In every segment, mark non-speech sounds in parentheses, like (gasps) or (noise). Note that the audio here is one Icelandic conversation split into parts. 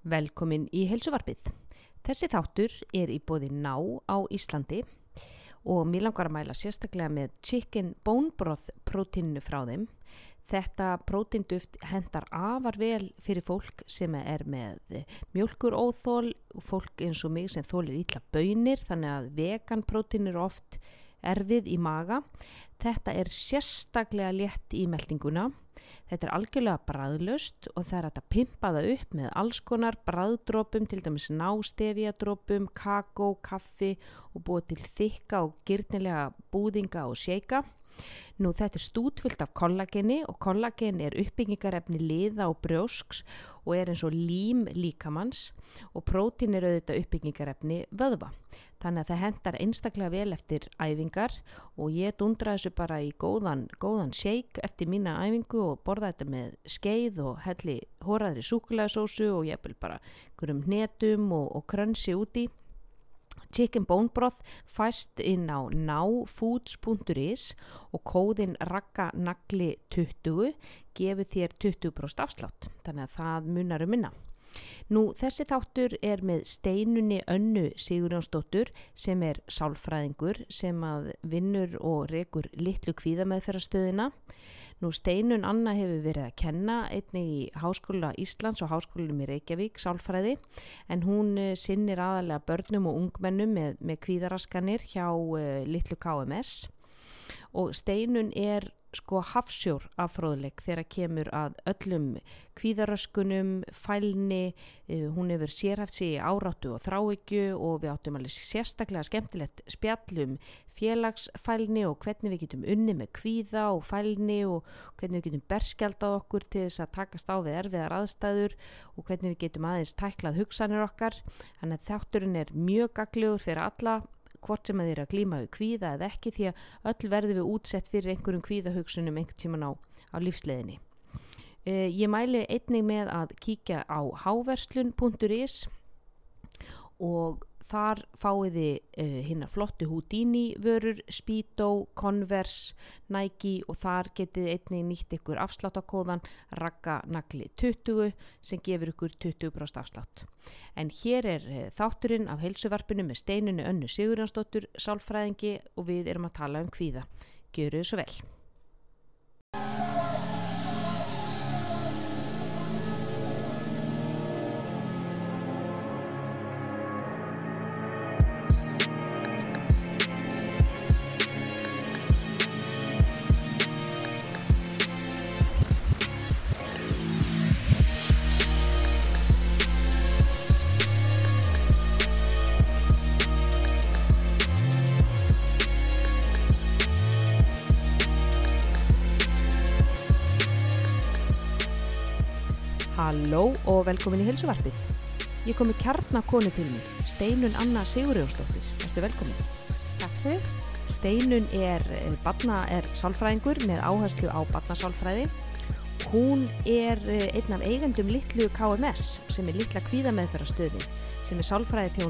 Velkomin í heilsuvarpið. Þessi þáttur er í bóði ná á Íslandi og mér langar að mæla sérstaklega með chicken bone broth prótíninu frá þeim. Þetta prótínduft hendar afar vel fyrir fólk sem er með mjölkur óþól, fólk eins og mig sem þólir ítla bönir þannig að vegan prótín eru oft erfið í maga. Þetta er sérstaklega létt í meldinguna. Þetta er algjörlega bræðlust og það er að pimpa það upp með alls konar bræðdrópum, til dæmis nástefiadrópum, kakó, kaffi og búið til þykka og gyrnilega búðinga og seika. Nú þetta er stútfyllt af kollageni og kollagen er uppbyggingarefni liða og brjósks og er eins og lím líkamanns og prótín er auðvitað uppbyggingarefni vöðva. Þannig að það hendar einstaklega vel eftir æfingar og ég dundra þessu bara í góðan, góðan shake eftir mína æfingu og borða þetta með skeið og helli hóraðri súkulæðsósu og ég vil bara gurum hnetum og, og krönsi úti. Chicken bone broth fæst inn á náfoods.is og kóðin rakkanagli20 gefur þér 20% afslátt. Þannig að það munar um minna. Nú þessi þáttur er með steinunni önnu Sigurjónsdóttur sem er sálfræðingur sem að vinnur og rekur litlu kvíðameðferðastöðina. Nú steinun Anna hefur verið að kenna einnig í Háskóla Íslands og Háskólum í Reykjavík sálfræði en hún sinnir aðalega börnum og ungmennum með, með kvíðaraskanir hjá uh, litlu KMS og steinun er sko hafsjór af fróðleik þegar kemur að öllum kvíðaröskunum, fælni, uh, hún hefur sérhæft sig í áráttu og þráikju og við áttum alveg sérstaklega skemmtilegt spjallum félagsfælni og hvernig við getum unni með kvíða og fælni og hvernig við getum berskjaldað okkur til þess að takast á við erfiðar aðstæður og hvernig við getum aðeins tæklað hugsanir okkar. Þannig að þátturinn er mjög gaglegur fyrir alla hvort sem að þeir að glíma við kvíða eða ekki því að öll verður við útsett fyrir einhverjum kvíðahugsunum einhvern tíman á, á lífsleðinni. Uh, ég mæli einnig með að kíkja á háverslun.is og þar fáið þið uh, hinnar flottu Houdini vörur, Speedo, Converse, Nike og þar getið einnig nýtt ykkur afsláttakóðan Ragganagli 20 sem gefur ykkur 20% afslátt. En hér er uh, þátturinn af heilsuvarpinu með steinunni önnu Sigurjónsdóttur, sálfræðingi og við erum að tala um kvíða. Gjöru þið svo vel. Og velkomin í heilsuvarpið. Ég kom með kjarnakonu til mig, Steinun Anna Sigurjónsdóttir. Ertu velkomin? Takk fyrir. Steinun er, er, barna, er sálfræðingur með áherslu á barnasálfræði. Hún er eh, einn af eigendum litlu KMS sem er litla kvíðameðferðastöðin sem er sálfræði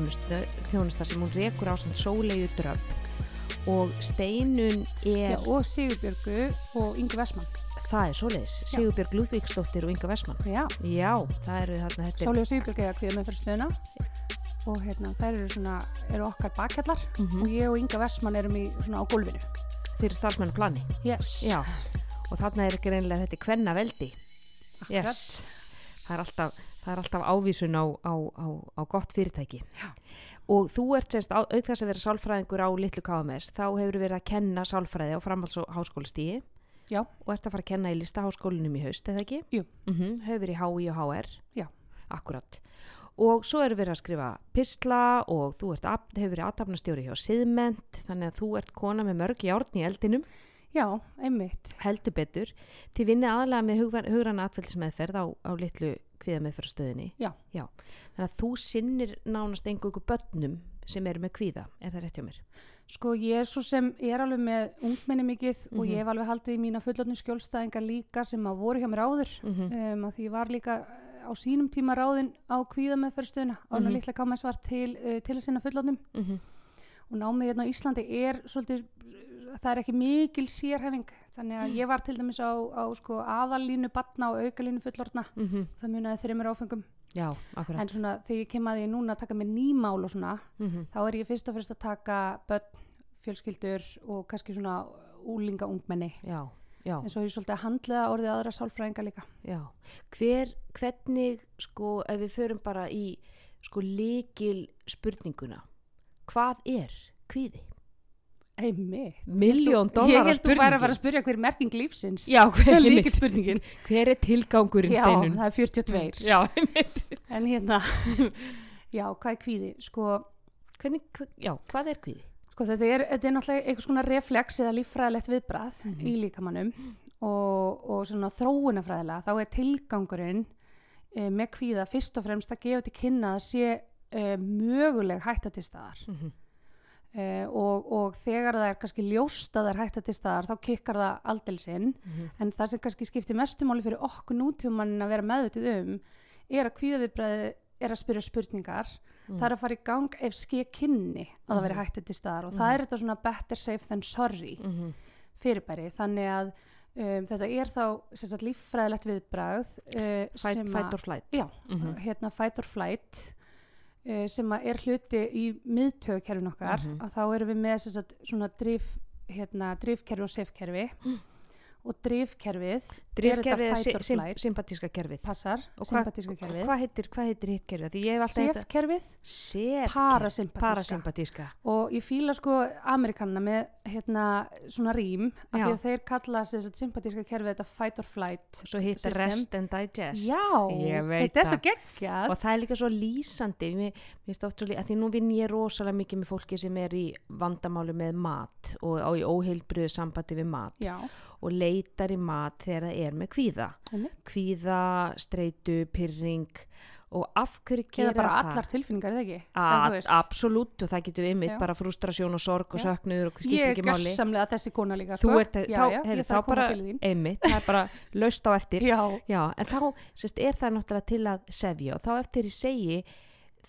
þjónusta sem hún rekur á samt sólegu drömm. Og Steinun er... Já, og Sigurbjörgu og Ingi Vestmann. Það er svoleiðis, Sigurbjörg Lúðvíksdóttir og Inga Vestmann. Já, Já, það eru þarna þetta. Sáli og Sigurbjörg eða kviða með fyrir stöðuna og hérna, þær eru svona, eru okkar bakhjallar Mhm. og ég og Inga Vestmann erum í svona á gólfinu. Fyrir starfsmennu plani. Yes. Já, og þarna er ekki reynilega þetta kvenna veldi. Yes. Það er alltaf, það er alltaf ávísun á, á, á, á gott fyrirtæki. Já. Og þú ert sérst, á- auk þess að vera sálfræðingur á litlu KMS, þá hefur verið að kenna sálfræði á framhalds- og háskólastígi Já, og ert að fara að kenna í listaháskólinum í haust, eða ekki? Jú. Mm hefur verið í HÍ og HR. Já. Akkurat. Og svo eru verið að skrifa pistla og þú af- hefur verið aðtapnastjóri hjá Siðment, þannig að þú ert kona með mörg járn í eldinum. já, einmitt. heldur betur þið vinnið aðalega með hugran, hugrann atfællismeðferð á, á litlu kvíðameðferðstöðinni Já. þannig að þú sinnir nánast einhverju börnum sem eru með kvíða er það rétt hjá mér Sko ég er svo sem, ég er alveg með ungmenni mikið og Mhm. ég hef alveg haldið í mína fullotni skjólstæðingar líka sem að voru hjá mér áður mm -hmm. um, að því ég var líka eh, á sínum tíma ráðin á kvíða með fyrirstöðuna á hann Mhm. litla KMS var til, uh, til að sinna fullotnum mhm, og námið hérna á Íslandi er svolítið, það er ekki mikil sérhæfing þannig Mm. að ég var til dæmis á, á sko, aðalínu batna og aukalínu fullorna mhm, það munaði þreymur áfengum Já, akkurat. en svona þegar ég kem að því núna að taka með nýmál og svona Mm þá er ég fyrst og fyrst að taka börn, fjölskyldur og kannski svona úlinga ungmenni Já, já, en svo er ég svolítið að handlega orðið aðra sálfræðinga líka já. Hver, hvernig, sko, ef við förum bara í, sko, líkil spurninguna, hvað er kvíði? Miljón Ég dólar held þú væri að fara að spyrja hver er merking lífsins Já, hver (laughs) er spurningin Hver er tilgangurinn Já, steinun? það er 42 Já. En hérna, (laughs) já, hvað er kvíði? Sko, Hvernig, hva- já, hvað er kvíði? sko þetta, er, þetta er náttúrulega einhvers konar reflex eða líffræðilegt viðbrað Mhm. í líkamannum og, og svona þróunafræðilega þá er tilgangurinn e, með kvíða fyrst og fremst að gefa til kynna að sé e, möguleg hætta til staðar Mm -hmm. E, og, og þegar það er kannski ljóst að það er hætta til staðar þá kikkar það aldelsinn en það sem kannski skiptir mestumáli fyrir okkur nútíumannin að vera meðvitið um er að kvíðaviðbræði er að spyrja spurningar það er að fara í gang ef ske kynni að það veri Mhm. hættið til staðar og Mhm. það er þetta svona better safe than sorry Mhm. fyrirbæri þannig að um, þetta er þá líffræðilegt viðbragð uh, Fight, sem fight að or flight. Já. Mhm. hérna fight or flight uh, sem er hluti í miðtöðkerfin okkar Mhm. að þá erum við með sagt, svona drif, hérna, drifkerfi og safekerfi og drifkerfið Drifkerfið er er flight? sympatíska kerfið. passar, Og hvað- Hvað heitir, hvað heitir hitt kerfið? Því ég hef alltaf þetta... safekerfið, Sef parasympatíska. Parasympatíska. og ég fíla sko amerikanna með hérna svona rým af því að þeir kalla sér þetta sympatíska kerfið þetta fight or flight Svo hitt rest and digest. já, þetta er svo geggjað. Og það er líka svo lýsandi, mér finnst oft svo lýsandi, að því nú vinn ég rosalega mikið með fólki sem er í vandamáli með mat og á í óheilbriðu sambandi við mat já, og leitar í mat þegar það er með kvíða. einmitt. Kvíða, streitu, pyrring og af hverju gera eða bara það? allar tilfinningar, eða ekki? Absolutt og það getur við mitt Já. bara frustrasjón og sorg og söknuður og ég er ekki máli. gessamlega þessi kona líka Þú sko. ert, já, þá, já, heyri, ég þá bara, einmitt, það er bara (laughs) laust á eftir. en þá sérst, er það náttúrulega til að sefja og þá eftir ég segi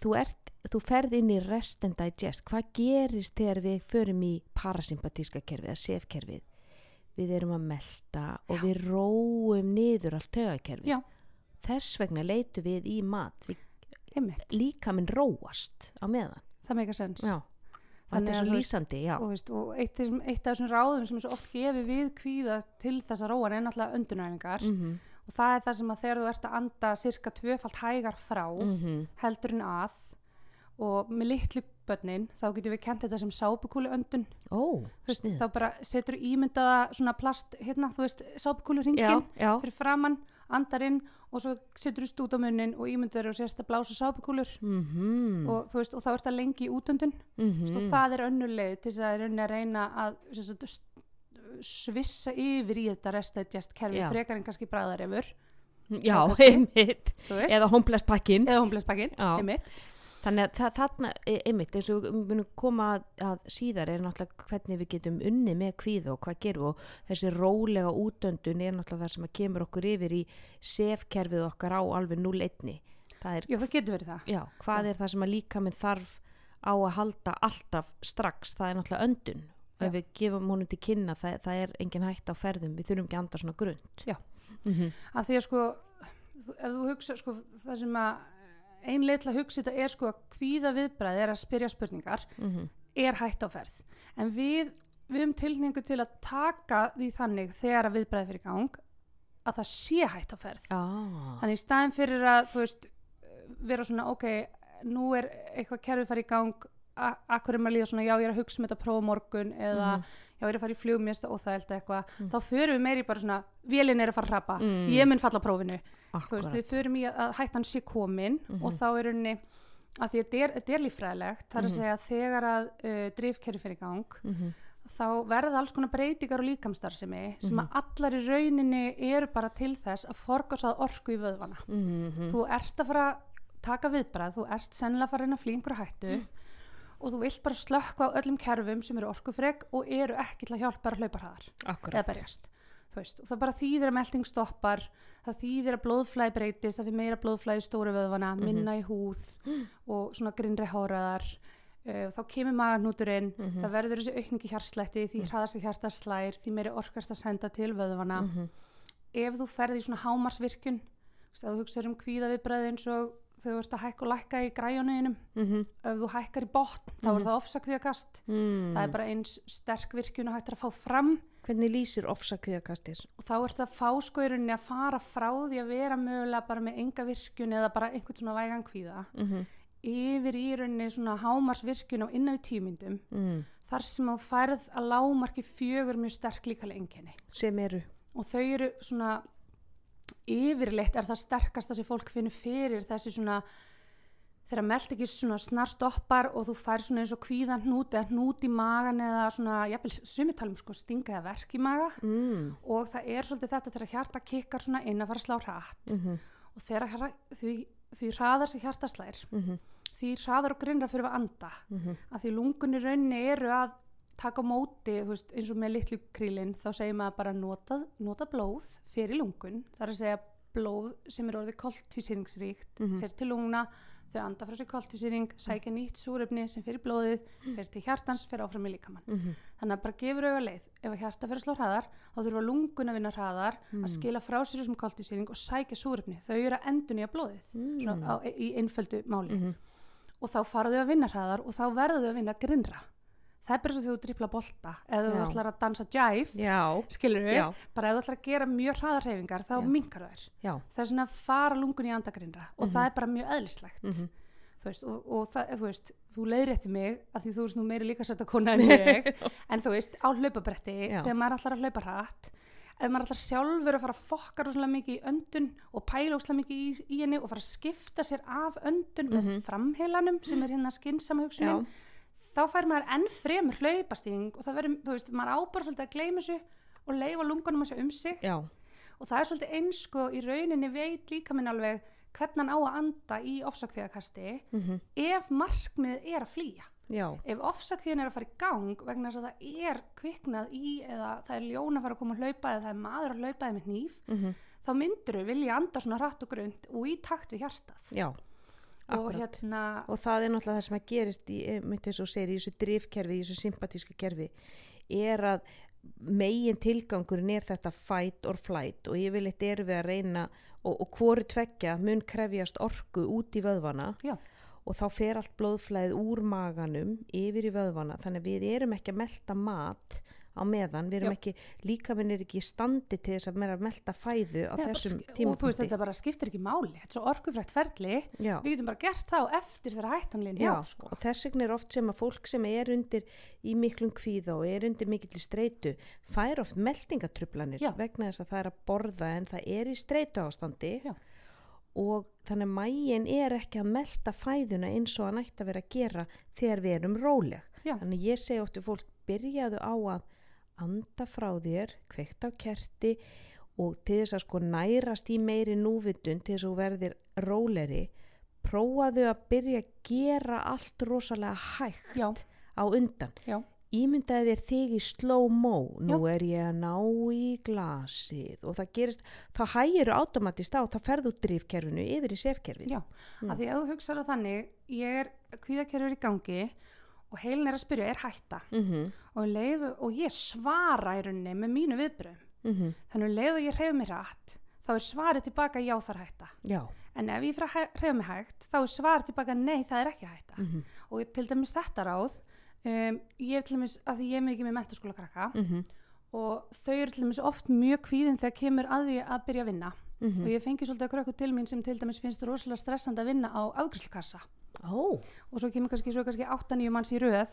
þú, ert, þú ferð inn í rest and digest hvað gerist þegar við förum í parasympatíska kerfið, að sefkerfið við erum að melta og Já. við róum niður allt tögakerfið Já. þess vegna leitum við í mat. Líka minn róast á meðan. Það meika sens já, Þannig er að svo þú veist, lýsandi já, og, veist, og eitt, eitt af þessum ráðum sem er svo oft gefið við kvíða til þessa róan er náttúrulega öndunæfingar mm og það er það sem að þegar þú ert að anda cirka tvöfalt hægar frá -hmm. heldur en að og með litlu börnin þá getum við kent þetta sem sápukúlu öndun snið þá bara setur ímyndaða svona plast hérna, þú veist, sápukúlu ringin fyrir framann, andar inn og svo setur þú stút á munnin og ímyndaður og sérst að blása sápukúlur. Mm og þú veist, og þá ert það lengi í útöndun. -hmm. og það er önnurleið til þess að reyna að reyna að sagt, svissa yfir í þetta restættjast kerfi frekar en kannski bræðarefur. Já, einmitt. Eða homblest pakkin eða homblespakkin Já. einmitt, Þannig að þarna, e- einmitt, eins og við munum koma að, síðar er náttúrulega hvernig við getum unni með kvíða og hvað gerum og þessi rólega útöndun er náttúrulega það sem að kemur okkur yfir í sefkerfið okkar á alveg 0-1. Það er, já það getur verið það já, hvað Já. er það sem að líka minn þarf á að halda alltaf strax, það er náttúrulega öndun. Og ef við gefum honum til kynna, það, það er engin hægt á ferðum, við þurfum ekki að anda svona grund. Já. Mm að því að sko ef þú hugsa sko það sem að ein leið til að hugsa þetta er sko að kvíða viðbræði er að spyrja spurningar -hmm. er hægt á ferð en við, við um tilningu til að taka því þannig þegar að viðbræði fyrir gang að það sé hægt á ferð ah. þannig í staðin fyrir að veist vera svona ok, nú er eitthvað kerfið farið í gang akkur er maður að líða svona já ég er að hugsa um þetta prófa morgun eða Mhm. já ég er að fara í mér og það eitthvað Mm. þá förum við meiri bara svona vélinn er að fara að rappa Mm. ég mun falla á prófinu þú Akkurat. veist, við förum í að, að hættan sé komin Mhm. og þá er unni að því að þetta er, þetta líffræðilegt það er Mhm. að segja að þegar að uh, drifkerfi fyrir gang Mhm. þá verða alls konar breytingar og líkamstarfsemi sem Mhm. að allar í rauninni eru bara til þess að forgásað orku í vöðvana Mhm. þú ert að fara að taka viðbrað þú ert sennilega að fara að reyna að flýja einhverju hættu Mm. og þú vilt bara slökka á öllum kerfum sem eru orkufrek og eru ekki til að hjálpa að hlaupa hraðar Akkurat. eða berjast veist, og það bara þýðir að melding stoppar það þýðir að blóðflæði breytist það fyrir meira blóðflæði í stóru vöðvana Mhm. minna í húð og svona grinnri háraðar uh, þá kemur maganúturinn Mhm. það verður þessi aukningi hjarslætti því hraðast í hjarta slær því meiri orkast að senda til vöðvana Mhm. ef þú ferði í svona hámarsvirkun þú hugsaður um kvíða viðbræði eins og þau ert að hækka og lækka í græjunuðinum mhm, ef þú hækkar í botn þá er það ofsakvíðakast mm. það er bara eins sterk virkun og hægt að fá fram Hvernig lýsir ofsakviðakastir? og þá ert að fá sko í rauninni að fara frá því að vera mögulega bara með enga virkun eða bara einhvern svona vægan kvíða Mm yfir í rauninni svona hámarsvirkun á innan við tímyndum mm. þar sem þú færð að lámarki fjögur mjög sterk líkalega enginni Sem eru? og þau eru svona yfirleitt er það sterkasta sem fólk finnur fyrir þessi svona þegar meld ekki svona snar stoppar og þú fær svona eins og kvíðan hnút eða hnút í magan eða svona, jafnvel sumitalum sko stinga eða verk í maga. Mm. og það er svolítið þetta þegar hjarta kikkar svona inn að fara að slá hratt. Mm og þegar því, því hraðar sem hjarta slær -hmm. því hraðar og grinnra fyrir að anda. Mm að því lungun í rauninni eru að taka móti, þú veist, eins og með litlu krílin þá segir maður bara nota, nota blóð fyrir lungun, það er að segja blóð sem er orðið koltvísýringsríkt Mhm. fyrir til lungna, þau anda frá sér koltvísýring, sækja nýtt súrefni sem fyrir blóðið, fyrir til hjartans, fyrir áfram í líkamann. -hmm. Þannig að bara gefur auga leið, ef að hjarta fyrir að slá hraðar þá þurfa lungun að vinna hraðar Mm. að skila frá sér þessum koltvísýring og sækja súrefni, þau eru að endun í að blóðið svona á, í einföldu máli Mm. og þá fara þau að vinna hraðar og þá verða þau að vinna grinnra það er bara svo þegar þú dripla bolta eða þú ætlar að dansa jive Já, skilur við, Já. bara ef þú ætlar að gera mjög hraðar hreyfingar þá Já. minkar þær það er svona að fara lungun í andagrinnra og Mhm. það er bara mjög eðlislegt Mm þú veist, og, og það, þú veist þú leiðrétti mig að því þú veist nú meiri líka sætt að kona en (laughs) ég en þú veist, á hlaupabretti þegar maður ætlar að hlaupa hratt ef maður ætlar sjálfur að fara að fokka rosalega mikið í öndun og pæla rosalega mikið í, í henni og fara að skipta sér af öndun Mhm. með framheilanum sem er hérna skynsama hugsunin Já. Þá fær maður enn fremur hlaupasting og það verður, þú veist, maður ábar svolítið að gleyma þessu og leifa lungunum að sjá um sig Já. og það er svolítið eins sko í rauninni veit líka minn alveg hvernig hann á að anda í ofsakvíðakasti Mm ef markmið er að flýja Já. ef ofsakvíðin er að fara í gang vegna þess að það er kviknað í eða það er ljón að fara að koma að hlaupa eða það er maður að hlaupa eða með hníf Mm þá myndur við vilja anda svona hratt og grund og í takt við hjartað Já. Og hérna og það er náttúrulega það sem að gerist í, og segir, í þessu drifkerfi, í þessu sympatíska kerfi er að megin tilgangurinn er þetta fight or flight og yfirleitt erum við að reyna og, og hvoru tveggja mun krefjast orku út í vöðvana Já. og þá fer allt blóðflæðið úr maganum yfir í vöðvana þannig að við erum ekki að melta mat á meðan, við erum Já. ekki líka minn er ekki standi til þess að vera að melta fæðu á Já, þessum sk- og þú veist tímapunkti þetta bara skiptir ekki máli þetta er svo orkufrækt ferli Já. við getum bara gert þá eftir þegar hættanlegin Já, sko. og þess vegna er oft sem að fólk sem er undir í miklum kvíða og er undir mikill streitu fær oft meldingatrublanir vegna þess að það er að borða en það er í streitu ástandi og þannig að mægin er ekki að melda fæðuna eins og hann ætti að vera að gera þegar við erum róleg. Þannig ég segi oft við fólk byrjaðu á að anda frá þér, kveikt á kerti og til þess að sko nærast í meiri núvitund til þess að þú verðir róleri prófaðu að byrja að gera allt rosalega hægt Já. á undan. Já. ímyndaði þér þig í slow-mo. Nú er ég að ná í glasið og það gerist, þá hægiru automatist á, þá ferðu út drifkerfinu yfir í sefkerfið. Já, af því að þú hugsaður að þannig ég er kvíðakerfur í gangi og heilin er að spyrja, er hætta? Mm og, um leið, og ég svara í rauninni með mínu viðbröðum -hmm. þannig að leið og ég hreyf mér hrætt þá er svarið tilbaka já það er hætta. Já, en ef ég fyrir að hreyfa mig hægt þá er svarið tilbaka nei það er ekki hætta. Mm og til dæmis þetta ráð um, ég hef til dæmis, að því ég er mikið með mentaskóla krakka -hmm. og þau eru til dæmis oft mjög kvíðin þegar kemur að því að byrja að vinna. Mhm. og ég fengi svolítið að krökku til mín sem til dæmis finnst rosalega stressandi að vinna á afgriðslkassa ó, og svo kemur kannski, kannski 8-9 manns í röð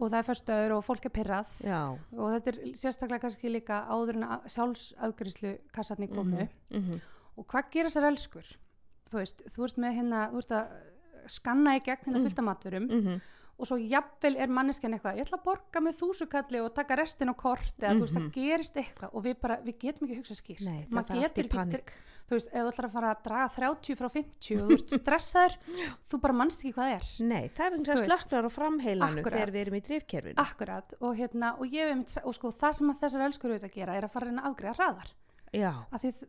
og það er förstöður og fólk er pyrrað já. Og þetta er sérstaklega kannski líka áður en að sjálfsafgriðslu kassarni komu. Mm og hvað gerir þessar elskur? Þú veist, þú ert með hérna þú ert að skanna í gegn hérna Mm. fullt af matverum. -hmm. Og svo jafnvel er manneskjan eitthvað ég ætla að borga með þúsukalli og taka restin á kort eða þú veist, Mhm. það gerist eitthvað og við bara, við getum ekki hugsað skýrst nei, það Maður í ekki- þú veist, ef þú ætlar að fara að draga 30 frá 50 og þú veist, stressaður (laughs) þú bara mannst ekki hvað er. Nei, það er Þú að slöknar á framheilanu þegar við erum í drifkerfinu. Akkurat, og hérna, og ég og sko, það sem að þessar elskur auðvitað gera er að fara reyna að afgreða hraðar. já, af því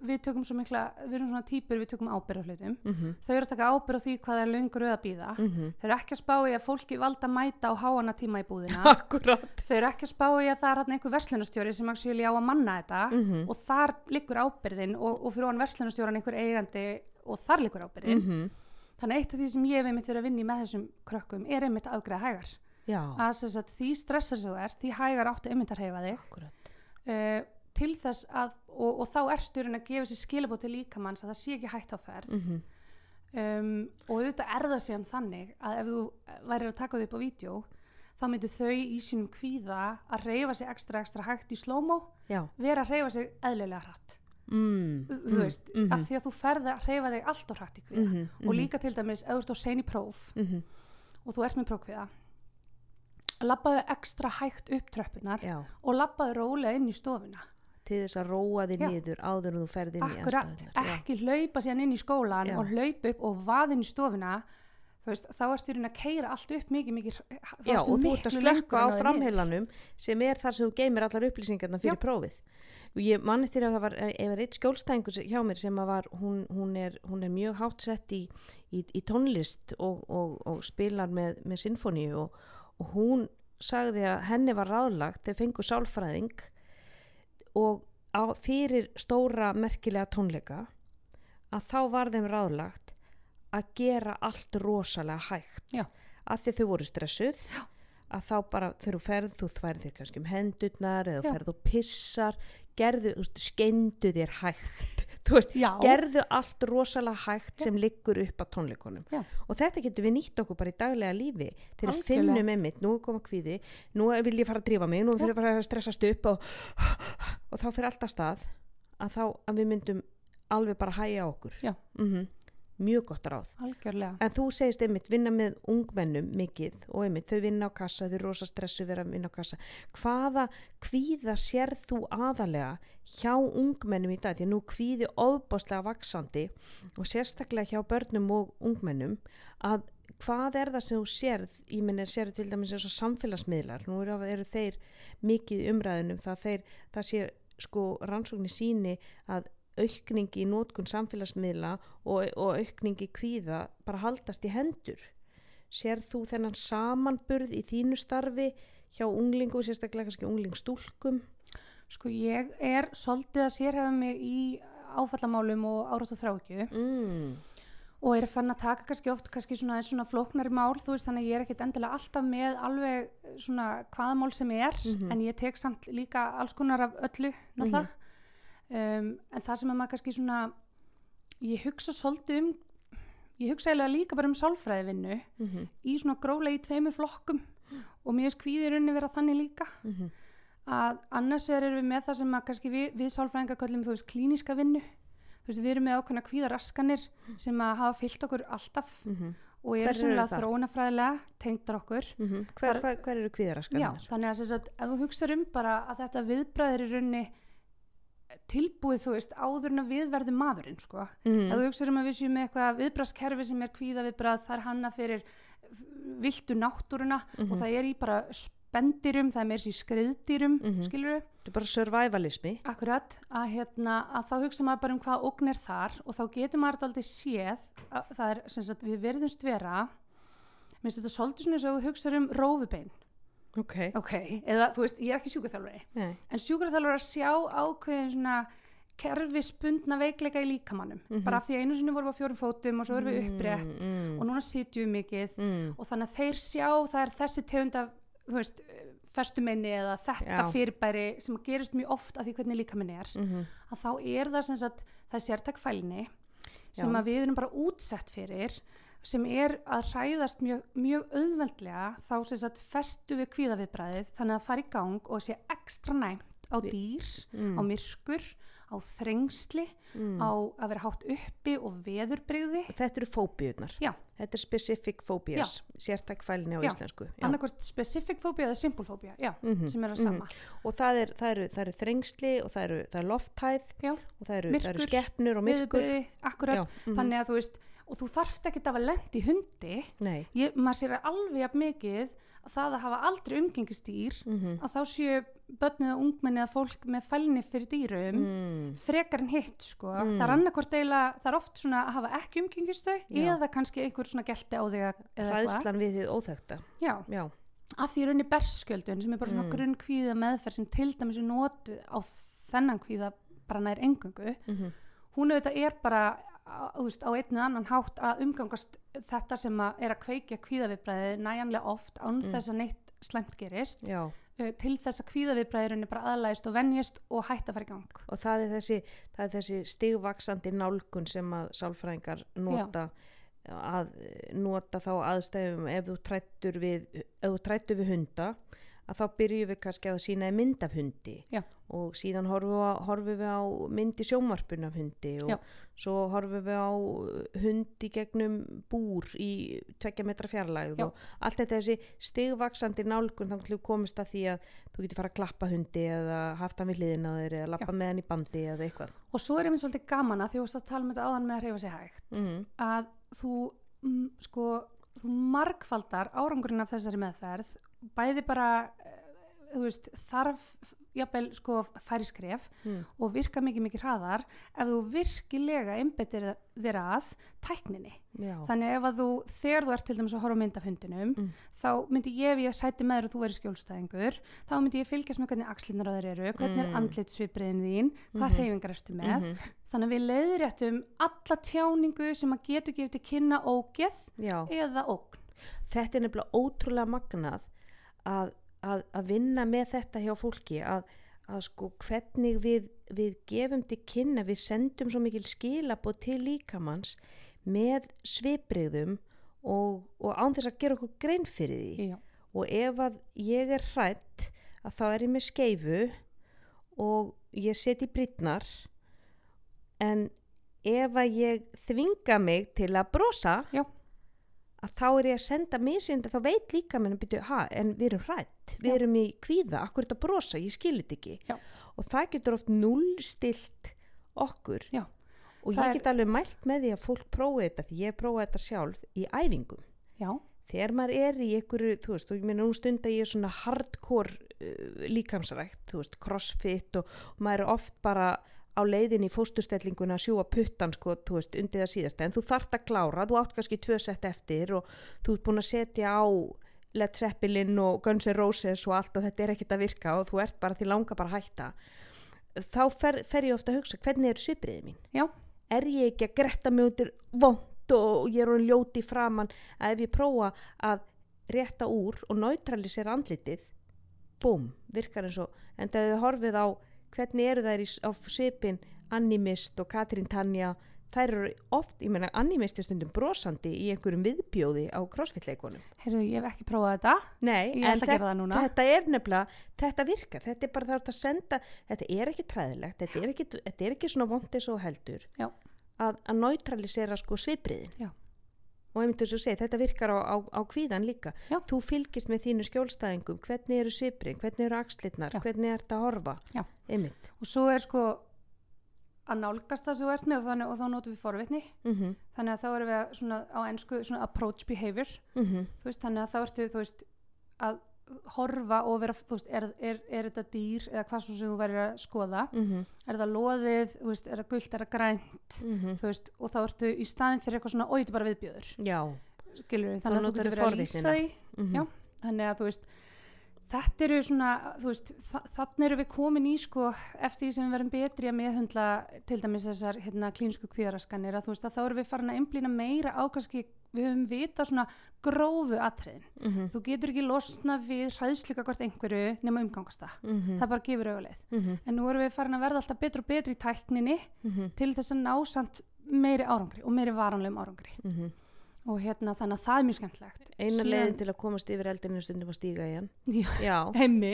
við tökum svo mikla, við erum svona típur við tökum ábyrð á hlutum. Mm þau eru að taka ábyrð á því hvað er löngur auð að býða -hmm. þau eru ekki að spá í að fólki valda að mæta á háana tíma í búðina. (laughs) Akkurat þau eru ekki að spá í að það er einhver verslunastjóri sem actually á að manna þetta. Mhm. og þar liggur ábyrðin og, og fyrir hann verslunastjóran einhver eigandi og þar liggur ábyrðin -hmm. þannig eitt af því sem ég hef einmitt verið að vinna í með þessum krökkum er einmitt að að því stressar þú ert því hægar áttu einmitt að reyfa þig. Uh, til þess að og, og þá raun að gefa sér skilabót til líkamanns að það sé ekki hægt á ferð. Mm um, og auðvitað er það síðan þannig að ef þú værir að taka þau upp á vídeo þá myndu þau í sínum kvíða að reyfa sig ekstra ekstra hægt í slómó já, vera að reyfa sig eðlilega hratt. Mm, þú þú veist, mm, af því að þú ferð að reyfa þig allt og hratt í kvíða. Mhm, og líka til dæmis ef þú ert á sein í próf mhm, og þú ert með prófkvíða labbaðu ekstra hægt upp tröppunar og labbaðu rólega inn í stofuna til þess að róa þig Já. niður áður en þú ferð inn í aðstæðunar ekki hlaupa síðan inn í skólan Já. og hlaupa upp og vaða inn í stofuna veist, þá ertu að keira allt upp mikið, mikið Já, og þú ert að slökka á framheilanum sem er þar sem þú geymir allar upplýsingarna fyrir Já. prófið. Og ég mann eftir að það var, var eitt skjólstæðingur hjá mér sem var, hún, hún, er, hún er mjög hátt sett í, í, í tónlist og, og, og spilar með, með sinfoníu og, og hún sagði að henni var ráðlagt, þau fengu sálfræðing og á, fyrir stóra merkilega tónleika að þá var þeim ráðlagt að gera allt rosalega hægt Já. að því þau voru stressuð Já. að þá bara þegar þú ferð þú þværið þér kannski um hendurnar eða þú ferð og pissar gerðu, skeindu þér hægt þú veist, Já. gerðu allt rosalega hægt sem liggur upp á tónleikunum Já. og þetta getur við nýtt okkur bara í daglega lífi til að Algjörlega. finnum einmitt, nú er koma kvíði nú vil ég fara að drífa mig, nú vil ég fara að stressast upp og, og þá fyrir alltaf stað að þá að við myndum alveg bara hæja okkur Já. Mhm. Mjög gott ráð. Algjörlega. En þú segist einmitt vinna með ungmennum mikið og einmitt þau vinna á kassa, þau eru rosa stressu vera að vinna á kassa. Hvaða kvíða sérð þú aðalega hjá ungmennum í dag? Því að nú kvíði ofbáslega vaksandi og sérstaklega hjá börnum og ungmennum. Að hvað er það sem þú sérð, ég minn er sérð til dæmis eins og samfélagsmiðlar, nú eru, eru þeir mikið umræðunum það, þeir, það sé sko rannsóknir síni að aukning í nótkun samfélagsmiðla og, og aukning í kvíða bara haldast í hendur? Sér þú þennan samanburð í þínu starfi hjá unglingu, sérstaklega kannski unglingstúlkum sko ég er svolítið að sérhefa mig í áfallamálum og árátt og þrákju mm. og er fann að taka kannski oft kannski svona, svona flóknari mál þú veist þannig að ég er ekkit endilega alltaf með alveg svona hvaða mál sem er Mhm. en ég tek samt líka alls konar af öllu náttúrulega um, en það sem að maður kannski svona ég hugsa svolítið um ég hugsa eiginlega líka bara um sálfræðivinnu Mm -hmm. í svona grólega í tveimur flokkum og mér finnst kvíðir unni vera þannig líka Mhm. að annars erum við með það sem að kannski við, við sálfræðingar kallum þú veist klíniska vinnu þú veist við erum með ákveðna kvíðaraskanir sem að hafa fyllt okkur alltaf og Hverjar eru það? þróunafræðilega tengdar okkur hver, Þar- hver, hver eru Já, kvíðaraskanir? þannig að, sagt, ef þú hugsaður um bara að þetta viðbræðir í raunni tilbúið þú veist áður en að við verðum maðurinn sko. Mm ef þú hugsaður um að við séum með eitthvað viðbræðskerfi sem er kvíða viðbræð það er hanna fyrir viltu náttúruna Mhm. og það er í bara spendirum, það er meira sér skriðdýrum mm Mhm. skilur við, Þetta er bara survivalismi akkurat að, hérna, að þá hugsa maður bara um hvað ógn er þar og þá maður þetta aldrei séð að það er sem sagt við verðumst vera minnst þetta svolítið svona og ef þú hugsaður um rófubein Ok, ok, eða þú veist, ég er ekki Nei. en sjúkraþjálfari að sjá ákveðin svona kerfisbundna veikleika í líkamannum Mhm. bara af því að einu sinni vorum við á fjórum fótum og svo erum við upprétt mm, og núna sitjum við mikið mm, og þannig að þeir sjá það er þessi tegund af veist, festuminni eða þetta Já. fyrirbæri sem gerist mjög oft af því hvernig líkaminn er mm að þá er það sem sagt það er sértak fælni sem Já. að við erum bara útsett fyrir sem er að hræðast mjög, mjög auðveldlega þá sem sagt festu við kvíðaviðbræðið þannig að fara í gang og sé ekstra næmt á dýr, mm, á myrkur á þrengsli, mm. á að vera hátt uppi og veðurbrigði Þetta eru fóbíunar Já. Þetta er specific phobias Sértækfælni á Já. íslensku Já. annarkvort specific fóbía eða simple fóbía já, Mhm, sem er að mhm. sama og það er, það eru, það eru þrengsli og það eru, er lofthæð Já. og það eru, skeppnur og myrkur veðurbrigði, akkurat mhm. þannig að þú veist, og þú þarft ekki að hafa lent í hundi Nei, ég, maður sér alveg jafn mikið að það að hafa aldrei umgengistýr mm að þá séu börnið og ungmenni eða fólk með fælni fyrir dýrum mm. frekar en hitt sko Mm. það er annarkvort eiginlega, það er oft svona að hafa ekki umgengistau Já. eða kannski einhver svona gelti á þig hræðslan við þið óþekta Já, Já, af því í rauninni berskjöldun sem er bara svona Mm. grunn kvíða meðferð sem til dæmis er notuð á þennan kvíða bara nær engungu mm hún auðvitað er bara á, veist, á einn eða annan hátt að umgangast þetta sem að er að kveikja kvíðavibræði næjanlega oft án Mm. þess að neitt slæmt gerist. Já. Uh, til þess að kvíðavibræðurinn er bara aðlægist og venjist og hætt að fara í gang. Og það er þessi, það er þessi stigvaksandi nálgun sem að sálfræðingar nota að nota þá aðstæðum ef þú trættur við, við hunda að þá byrjum við kannski að sína mynd af hundi Já. og síðan horfum við, á, mynd í sjómarpun af hundi og Já. svo horfum við á hund í gegnum búr í tvekja metra fjarlægð Já. og allt þetta þessi stigvaksandi nálgun til við komist að því að þú getur fara að klappa hundi eða haft hann við hliðina á þér eða lappa með hann í bandi eða eitthvað og svo er einmitt svolítið gaman að því að tala um þetta áðan með að reyfa sig hægt mm að þú mm, sko, þú margfaldar árangurinn af þessari meðferð bæði bara eh, veist, þarf jafnvel sko færi skref Mm. og virka mikið mikið hraðar ef þú virkilega einbyttir þér að tækninni. Já. Þannig ef að þú, þegar þú ert til dæmis að horfa á mynd af hundinum, Mm. þá myndi ég, ef ég sæti með þér og þú verið skjólstæðingur, þá myndi ég fylgjast með hvernig axlinar á þér eru, hvernig Mm. er andlitsvipriðin þín, hvað Mhm. hreyfingar ertu með. Mhm. Þannig við leiðréttum alla tjáningu sem að getur gefið til kynna ógeð Já. eða ógn. þetta er nefnilega ótrúlega magnað að, að, að vinna með þetta hjá fólki að, að sko hvernig við, við gefum til kynna, við sendum svo mikil skilabóð til líkamanns með svipriðum og, og án þess að gera okkur grein fyrir því Já. og ef að ég er hrætt að þá er ég með skeifu og ég seti brýtnar en ef að ég þvinga mig til að brosa Já. Að þá er ég að senda misjönd þá veit líka mér að byrja, ha, en við erum hrætt við Já. erum í kvíða, akkur er þetta brosa ég skilit ekki Já. og það getur oft nullstilt okkur Já. og Það ég er- get alveg mælt með því að fólk prófi þetta því ég prófa þetta sjálf í æfingum þegar maður er í einhverju, þú veist, og ég meina nú stund að ég er svona hardcore uh, líkamsrækt, þú veist, crossfit og, og maður er oft bara á leiðin í fóstustellinguna að sjúa puttan sko, þú veist, undir það síðasta, en þú þart að klára, þú átt kannski tvö sett eftir og þú ert búin að setja á Led Zeppelin og Guns N' Roses og allt og þetta er ekkert að virka og þú ert bara því langa bara að hætta þá fer, fer ég ofta að hugsa, hvernig er svipriðið mín? Já. er ég ekki að gretta mig undir vond og ég er hún ljóti framann að ef ég prófa að rétta úr og neutralisera andlitið búm, virkar eins og en þegar þið horfið á hvernig eru þær í, á svipin Animist og Katrín Tanja þær eru oft, ég meina Animist er stundum brosandi í einhverjum viðbjóði á crossfit-leikunum Heyrðu, ég hef ekki prófað þetta. Nei, Ég ætla að gera það núna. þetta er nefnilega, þetta virkar þetta er bara það að senda, þetta er ekki træðilegt, þetta er ekki, þetta er ekki svona vondið svo heldur Já. að, að neutralisera sko svipriðin Já. Og einmitt þess að segja, þetta virkar á, á, á kvíðan líka Já. þú fylgist með þínu skjólstæðingum hvernig eru svipriðin, hvernig eru axlirnar Já. hvernig er þetta að horfa Og svo er sko að nálgast það sem þú ert með og, þannig, og þá notum við forvitni. mm -hmm. Þannig að þá erum við svona á ennsku approach behavior. Mm Þú veist, þannig að þá ertu, veist, að horfa og vera, veist, er, er, er þetta dýr eða hvað svo sem þú verður að skoða. -hmm. Er það loðið, veist, er það gullt, er það grænt, þú veist, og þá ertu í staðin fyrir eitthvað svona, er bara viðbjöður. þannig að þú getur verið að lýsa því. mm Já. Þannig að, þú veist, þetta eru svona, þannig eru við komin í, sko, eftir því sem við verum betri að meðhundla til dæmis þessar, hérna, klínsku kvíðaraskanir, að að þá erum við farin að einblýna meira á kannski, við höfum vita svona grófu atriðin. -hmm. Þú getur ekki losna við hræðslika hvort einhverju nema umgangast það. Það bara gefur auðleið. Mhm. En nú erum við farin að verða alltaf betur og betri í tækninni til þess að ná samt meiri árangri og meiri varanlegum árangri. Og hérna þannig að það er mjög skemmtlegt. eina leiðin til að komast yfir eldinu stundum að stíga í hann Já. já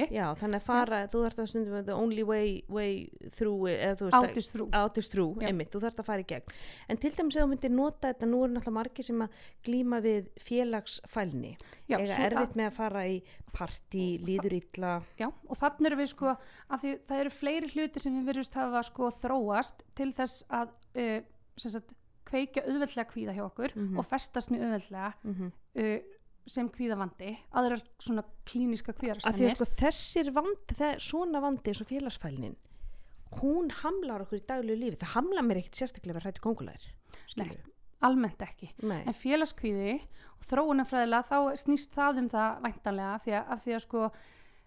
(laughs) Já, þannig að fara, þú þarft að stundum að the only way, way through eða að- átist þrú. Átist trú, Já. einmitt, þú þarft að fara í gegn en til dæmis ef þú myndir nota þetta nú eru náttúrulega margir sem að glíma við félagsfælni, Já, svo erfitt að- með að fara í partí, líður illa Já, og þannig erum við sko, að því það eru fleiri hlutir sem við verðumst hafa sko þróast til þess að uh, sagt, kveikja auðveldlega kvíða hjá okkur Mhm. og festast mjög auðveldlega mm -hmm. uh, sem kvíðavandi, aðrar svona klíniska kvíðarskannir. sko þessir vandi, það, svona vandi eins og félagsfælnin hún hamlar okkur í daglegu lífi það hamlar mér ekkit sérstaklega að hrættu kongulæðir Nei. Almennt ekki. Nei. En félagskvíði og þróunarfræðilega þá snýst það um það væntanlega því að, af því að sko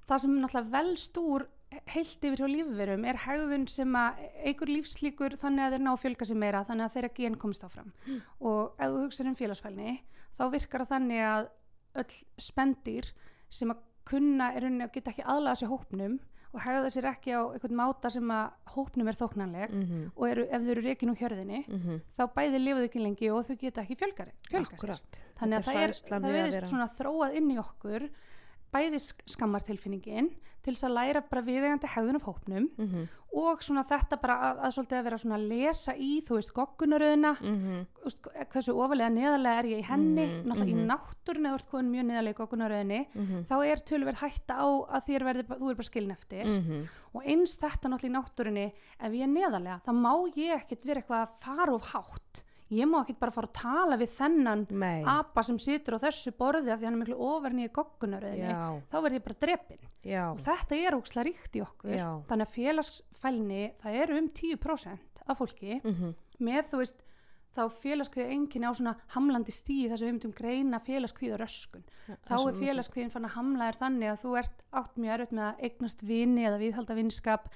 það sem náttúrulega velst úr heilt yfir hjá lífverum er hegðun sem að eigur lífslíkur þannig að þeir ná fjölga sér meira þannig að þeirra gen komist áfram Mm. og ef þú hugsaður um félagsfælni þá virkar það þannig að öll spendir sem að kunna er rauninni að geta ekki aðlaga sér hópnum og hegða sér ekki á einhvern máta sem að hópnum er þóknanleg Mhm. og eru, ef þau eru reikin úr hjörðinni Mhm. þá bæði lifa þau ekki lengi og þau geta ekki fjölgari, fjölga sér Akkurat. þannig að Þetta það, er, það við að þróað inn í okkur bæði sk- skammartilfinningin til þess að læra bara viðegandi hegðun af hópnum Mhm. og svona þetta bara að, að svolítið að vera svona að lesa í þú veist goggunaröðina Mhm. veist, hversu ofalega neðarlega er ég í henni Mm, náttúrulega mhm. í náttúrun eða komin mjög neðarlega í goggunaröðinni Mhm. þá er tölverð hætta á að þér verði, þú er bara skilin eftir Mhm. og eins þetta náttúrulega í náttúrunni ef ég er neðarlega þá má ég ekkert vera eitthvað að fara of hátt ég má ekkert bara fara að tala við þennan Nei. apa sem situr á þessu borði af því hann er miklu ofern í goggunaröðinni Já. þá verð ég bara drepin Já. og þetta er ókslega ríkt í okkur Já. þannig að félagsfælni það eru um 10% af fólki Mhm. með þú veist þá félagskvíða enginn á svona hamlandi stíi þess að við myndum greina félagskvíða röskun þá er félagskvíðin fann að hamla er þannig að þú ert átt mjög erfitt með að eignast vini eða viðhalda vinskap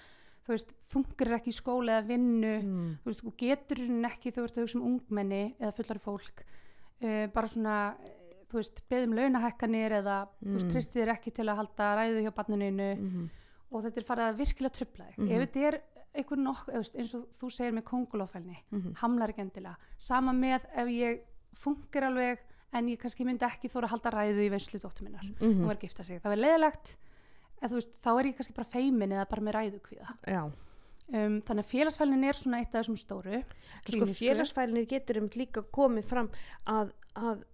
þú veist, funkar ekki í skóla eða vinnu Mm. þú veist, þú getur henni ekki þú ert að hugsa um ungmenni eða fullari fólk uh, bara svona eh, þú veist, beðum launahekkanir eða þú veist, Mm. tristir ekki til að halda ræðu hjá barninu Mhm. og þetta er farið að virkilega trubla þig Mhm. ef þetta er einhver nokk, veist, eins og þú segir með kongulófælni Mhm. hamlar ekki endilega sama með ef ég funkar alveg en ég kannski myndi ekki þóra að halda ræðu í veislu dóttur minnar Mhm. hún var að gifta sig, það var leðilegt þú veist, þá er ég kannski bara feimin eða bara með ræðu kvíða Já. um, þannig að félagsfælnin er svona eitt af þessum stóru Sko klínísku. félagsfælinir getur um líka komið fram að, að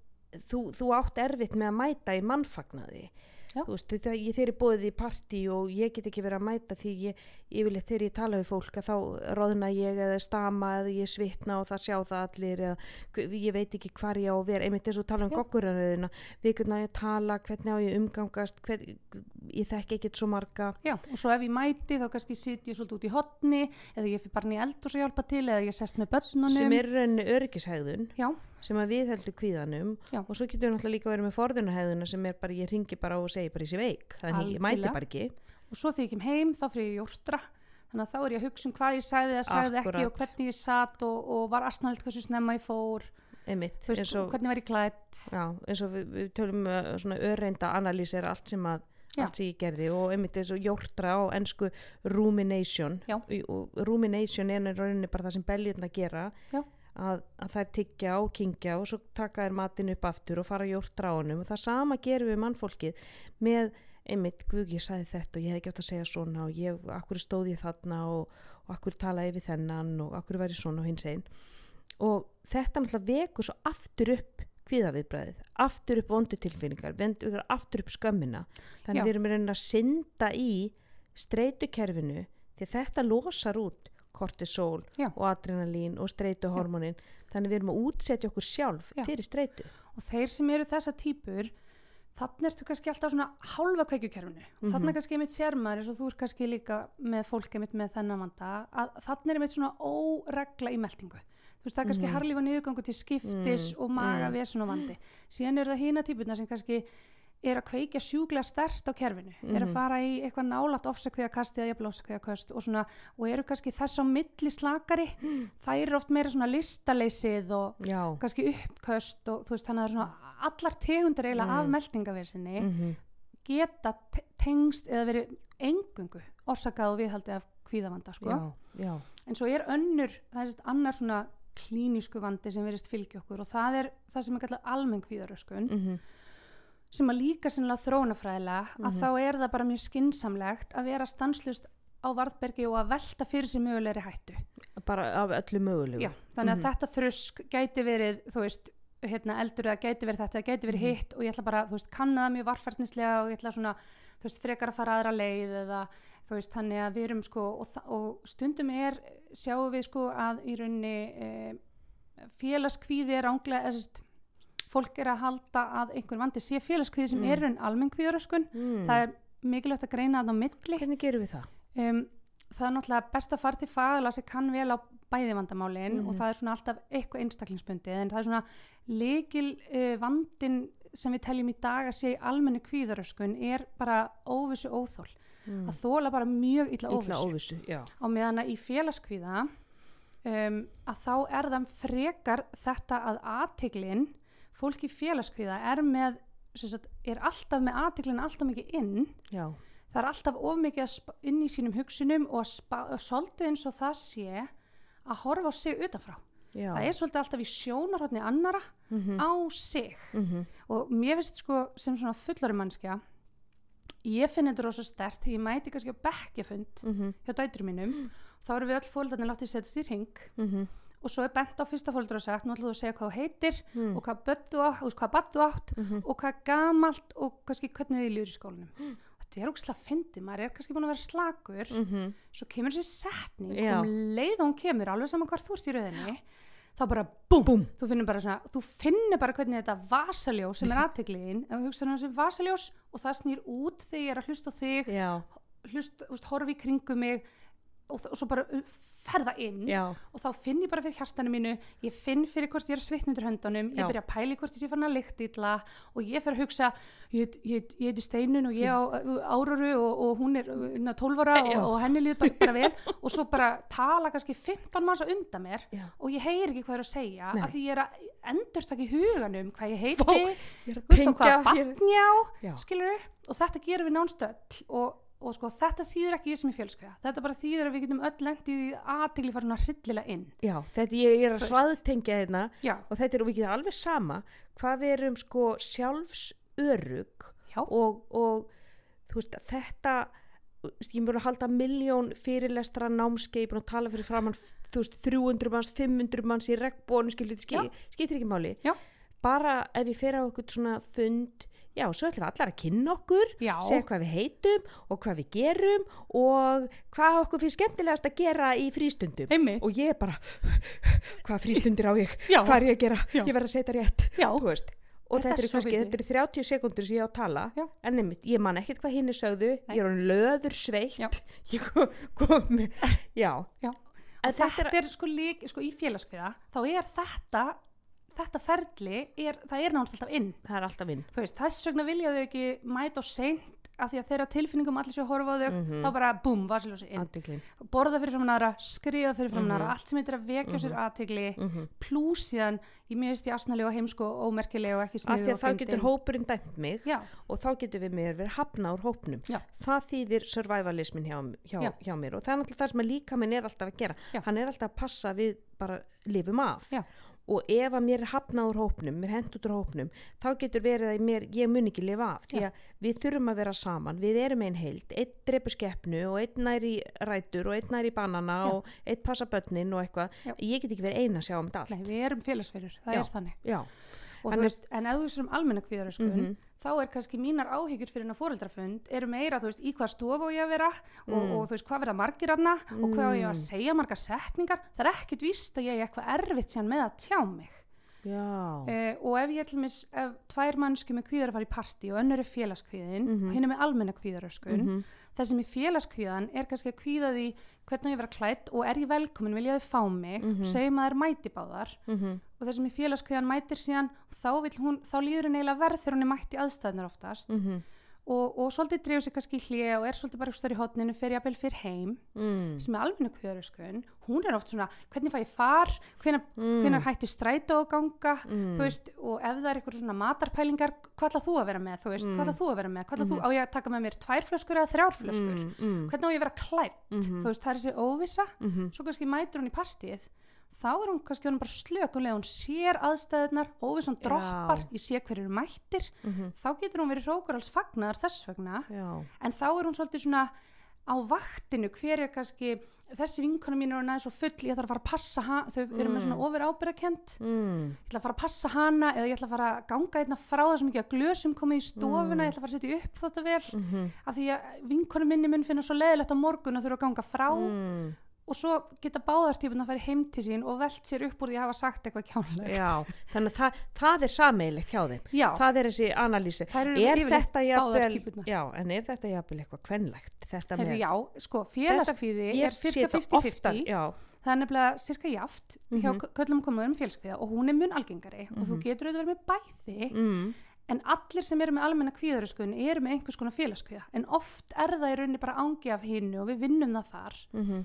þú, þú átt erfitt með að mæta í mannfagnaði. Veist, þegar ég þeir er bóðið í partí og ég get ekki verið að mæta því ég, yfirleitt þegar ég tala við fólk að þá roðna ég eða stama eða ég svitna og það sjá það allir eða ég veit ekki hvar ég á að vera. Einmitt eins og tala um Já. gogguranöðina við á ég tala, hvernig á ég umgangast hvern, ég þekki ekkert svo marga. Já, og svo ef ég mæti þá kannski sit ég svolítið út í hotni eða ég fyrir bara í eld og svo hjálpa til eða ég sest með börnunum. Sem er öryggishægðun Já, sem að við heldur kvíðanum Já. og svo getur við náttúrulega líka verið með forðunahæðuna sem er bara, ég ringi bara og segi bara ég sé veik þannig ég mæti bara ekki og svo þegar ég kem heim þá fyrir ég jórtra þannig að þá er ég að hugsa um hvað ég sagði eða sagði ekki Akkúrat. og hvernig ég satt og, og var astnælt hversu snemma ég fór einmitt, eins og, hvernig var ég klætt já, eins og við, við tölum uh, svona örreinda analýsir allt sem að Já. allt sem ég gerði og einmitt eins og jórtra á ennsku rumination Já. Í- og rumination er í rauninni bara það sem beljurna gera Já. Að, að þær tyggja og kingja og svo taka þær matinn upp aftur og fara á honum og það sama gerum við mannfólkið með einmitt, guð ég sagði þetta og ég hef ekki átt að segja svona og ég, akkur stóð ég þarna og, og akkur talaði við þennan og akkur væri svona og hins einn og þetta náttúrulega vekur svo aftur upp kvíðaviðbræðið, aftur upp vondu tilfinningar, vendur aftur upp skömmina. Þannig Já. við erum rauninni að synda í streitukerfinu því þetta losar út kortisol Já. og adrenalín og streituhormonin þannig við erum að útsetja okkur sjálf Já. fyrir streitu og þeir sem eru þessa típur þannig ertu kannski alltaf svona hálfa kveikjukerfinu og Mhm. þannig kannski einmitt sérmaður eins og þú er kannski líka með fólk einmitt með þennan vanda að þannig er einmitt svona óregla í meltingu þú veist það er kannski Mhm. harlífa niðurgangu til skiptis Mm, og maga mm. vesen og vandi síðan eru það hína típurna sem kannski er að kveikja sjúklega stert á kerfinu er að Mhm. fara í eitthvað nálat ofsakveðakast eða jafnvel ofsakveðaköst og og eru kannski þess á milli slakari (gasps) það eru oft meira svona listaleysið og já, kannski uppköst og þú veist þannig að það er svona allar tegundir eiginlega Mm. af meldingavesinni mm geta te- tengst eða verið engungu orsakað og viðhaldi af kvíðavanda sko. já, já en svo er önnur það er sérst annar svona klínísku vandi sem verist fylgja okkur og það er það sem er kallað almenn kvíðaröskun mm sem að líka sinnilega þróunafræðilega að Mhm. þá er það bara mjög skinsamlegt að vera stanslust á varðbergi og að velta fyrir sig mögulegri hættu bara af öllu mögulegu Já, þannig að Mhm. þetta þrusk gæti verið, þú veist, hérna, eldur eða gæti verið þetta, gæti verið Mhm. hitt og ég ætla bara, þú veist, kanna það mjög varfærtnislega og ég ætla svona, þú veist, frekar að fara aðra leið eða, þú veist, þannig að við erum sko, og, og stundum er, sjáum við sko að í rauninni e, félagskvíði er ánglega, eða sérst, fólk er að halda að einhver vandi sé félagskvíði sem Mm. er raun almenn kvíðaröskun, mm. það er mikilvægt að greina það á milli hvernig gerum við það? um, það er náttúrulega best að fara til fagala sem kann vel á bæði vandamálin Mhm. og það er svona alltaf eitthvað einstaklingsbundi en það er svona leikil uh, vandin sem við teljum í dag að sé almennu kvíðaröskun er bara óvissu óþól mm. að þóla bara mjög illa illa óvissu óvissu, já. á meðan að í félagskvíða um, að þá er það frekar þetta að aðtiklin fólk í félagskvíða er með sagt, er alltaf með aðtiklin alltaf mikið inn. Já, það er alltaf of mikið að inn í sínum hugsunum og, að svolítið eins og það sé að horfa á sig utanfrá. Já. það er svolítið alltaf í sjónarhóttni annara mm á sig. -hmm. og mér finnst sko sem svona fullari mannskja ég finn þetta rosa stert ég mæti kannski á bekkjafund Mm -hmm. hjá dætrum mínum. Þá erum við öll fólkarnir látið setjast í ring Mm og svo er bent á fyrsta fólkdur og sagt nú ætlum þú að segja hvað þú heitir -hmm. og hvað þú átt, og hvað þú átt Mhm. og hvað gamalt og kannski hvernig þið líður í skólanum og þetta er ógslag fyndið, maður er kannski búin að vera slagur Mhm. svo kemur þessi setning um leið og hún kemur, alveg saman hvar þú ert í rauðinni þá bara búm, Búm. þú finnur bara svona þú finnur bara hvernig þetta vasaljós sem er (laughs) aðtegliðin, ef þú hugsa um þessi vasaljós og það snýr út þegar ég er að hlusta þig hlusta, horfi í kringum mig og, og svo bara uh, ferða inn já, og þá finn ég bara fyrir hjartanu mínu ég finn fyrir hvort ég er að svitna undir höndunum ég byrja að pæli hvort ég sé fann að lykta illa og ég fer að hugsa ég, heit- ég, heit- ég heiti Steinun og ég á uh, áraru og, og hún er uh, 12 ára Já. og, og henni líður bara, bara vel (laughs) og svo bara tala kannski 15 manns á undan mér já. og ég heyr ekki hvað er að segja Nei. af því ég er að endur taka í huganum hvað ég heiti, veist og hvað batnjá Já. skilur og þetta gerum við nánstöll og, og sko þetta þýðir ekki ég sem ég fjölskvæða þetta bara þýðir að við getum öll lengt í aðtegli fara svona hryllilega inn. Já, þetta ég er að hraðtengja hérna. Og þetta er og við getum alveg sama hvað við erum sko sjálfsörug já, og, og veist þetta ég mjög að halda miljón fyrirlestra námskeið, búin að tala fyrir framann þú veist 300 manns, 500 manns í regnbónu skilur þetta Já. skil, skiptir ekki máli. Já. bara ef ég fer á eitthvað svona fund já, svo ætlum við allar að kynna okkur já, segja hvað við heitum og hvað við gerum og hvað okkur finnst skemmtilegast að gera í frístundum. Einmitt. Og ég bara hvað frístundir á ég, Já. hvað er ég að gera? Já. ég verð að setja rétt og Þetta þetta, er er kannski, þetta er 30 sekundur sem ég á að tala en nefnt, ég man ekkert hvað hinn er sögðu. Nei. ég er hann löður sveitt. Ég kom, kom já, Já. Þetta, þetta er, sko, lík, sko í félagskviða þá er þetta þetta ferli, er, það er náttúrulega alltaf inn það er alltaf vinn þú veist, þess vegna vilja þau ekki mæta og seint af því að þeirra tilfinningum allir séu að horfa á þau Mhm. þá bara búm, vasiljósi inn aðdeglin borða fyrir framan aðra, skrifa fyrir framan Mhm. aðra allt sem heitir að vekja sér aðtegli mm -hmm. plús síðan, ég mjög veist ég asnalega og heimsko og ómerkilega og ekki af sniðu því og að þá getur fyndin. hópurinn dæmt mig já, og þá getur við mér verið hafna úr hópnum Já. það þýðir survivalismin hjá, hjá, Já. hjá mér og það er náttúrulega það sem líka minn er alltaf að gera Já. hann er alltaf að passa við bara lifum af Já. Og ef að mér hafnað úr hópnum mér úr hópnum þá getur verið að mér, ég mun ekki lifa af því að við þurfum að vera saman við erum einn heild, einn drepu skeppnu og einn næri rætur og einn næri banana Já. og einn passa börnin og eitthvað ég get ekki verið eina að sjá um þetta allt nei, við erum félagsverður, það Já. er þannig Já. Og Þannig- þú veist, en ef þú veist um almenna kvíðaröskun Mhm. þá er kannski mínar áhyggjur fyrir hennar fóreldrafund eru meira, þú veist, í hvað stofu ég að vera og, Mm. og þú veist, hvað verða margir aðna og hvað ég að Mm. segja margar setningar það er ekkit víst að ég er eitthvað erfitt síðan með að tjá mig uh, og ef ég til mis, ef tvær mannsku með kvíðar fara í partí og önnur er félagskvíðin Mhm. og hinn er með almenna kvíðaröskun Mhm. Það sem er félagskvíðan er kannski að kvíða því hvernig ég að vera klætt og er ég velkomin vilja þau fá mig Mhm. og segjum að það er mæti báðar Mhm. og það sem er félagskvíðan mætir síðan þá, hún, þá líður henni eiginlega verð þegar hún er mætt í aðstæðnar oftast Mhm. Og, og svolítið dreifur sig kannski í hlje og er svolítið bara stöður í hotninu fyrir jafnvel fyrir heim Mm. sem er alveg kvíðaröskun hún er oft svona, hvernig fæ ég far hvenar, Mm. hvenar hætti strætó að ganga Mm. þú veist, og ef það er eitthvað svona matarpælingar, hvað ætlað þú að vera með, þú veist, Mm. hvað ætlað þú að vera með, hvað ætlað þú, á ég að taka með mér tvær flöskur eða þrjár flöskur, Mm, mm, hvernig á ég að vera klætt, Mhm. þú veist, það er þessi óvissa, mhm. svo kannski mætur hún í partíið, þá er hún kannski bara slökunlega, hún sér aðstæðunar, óvissan droppar, ég sé hver eru mættir, Mhm. þá getur hún verið hrókur alls fagnar þess vegna, Já. en þá er hún svolítið svona á vaktinu, hver er kannski, þessi vinkona mín er næði svo full, ég þarf að fara að passa hana, þau eru með Mm. svona ofur ábyrðakent, Mm. ég ætla að fara að passa hana eða ég ætla að fara að ganga einna frá þessum ekki að glösum komið í stofuna, Mm. ég ætla að fara að setja upp þetta vel Mhm. af því að vinkonu minni mun finna svo leðilegt á morgun að þurfa að ganga frá Mm. Og svo geta báðartípun að fara heim til sín og velt sér upp úr því að hafa sagt eitthvað kjánlegt Já, þannig að það, það er sameigilegt hjá þeim. Já, Það er þessi analýsi. Er yfirleitt þetta jafnvel, já, en er þetta jafnvel eitthvað kvenlegt? Þetta Heyrðu, með, já, sko, félagskvíði ég er cirka það oftar, 50-50 já, það er nefnilega cirka jaft hjá Mhm. köllum komuður um félagskvíða og hún er mun algengari og þú Mhm. getur auðvitað verið með bæði mm. en allir sem eru með almenna kvíðaröskun eru með einhvers konar félagskvíða en oft er það í rauninni bara ángi af hinnu og við vinnum það þar mm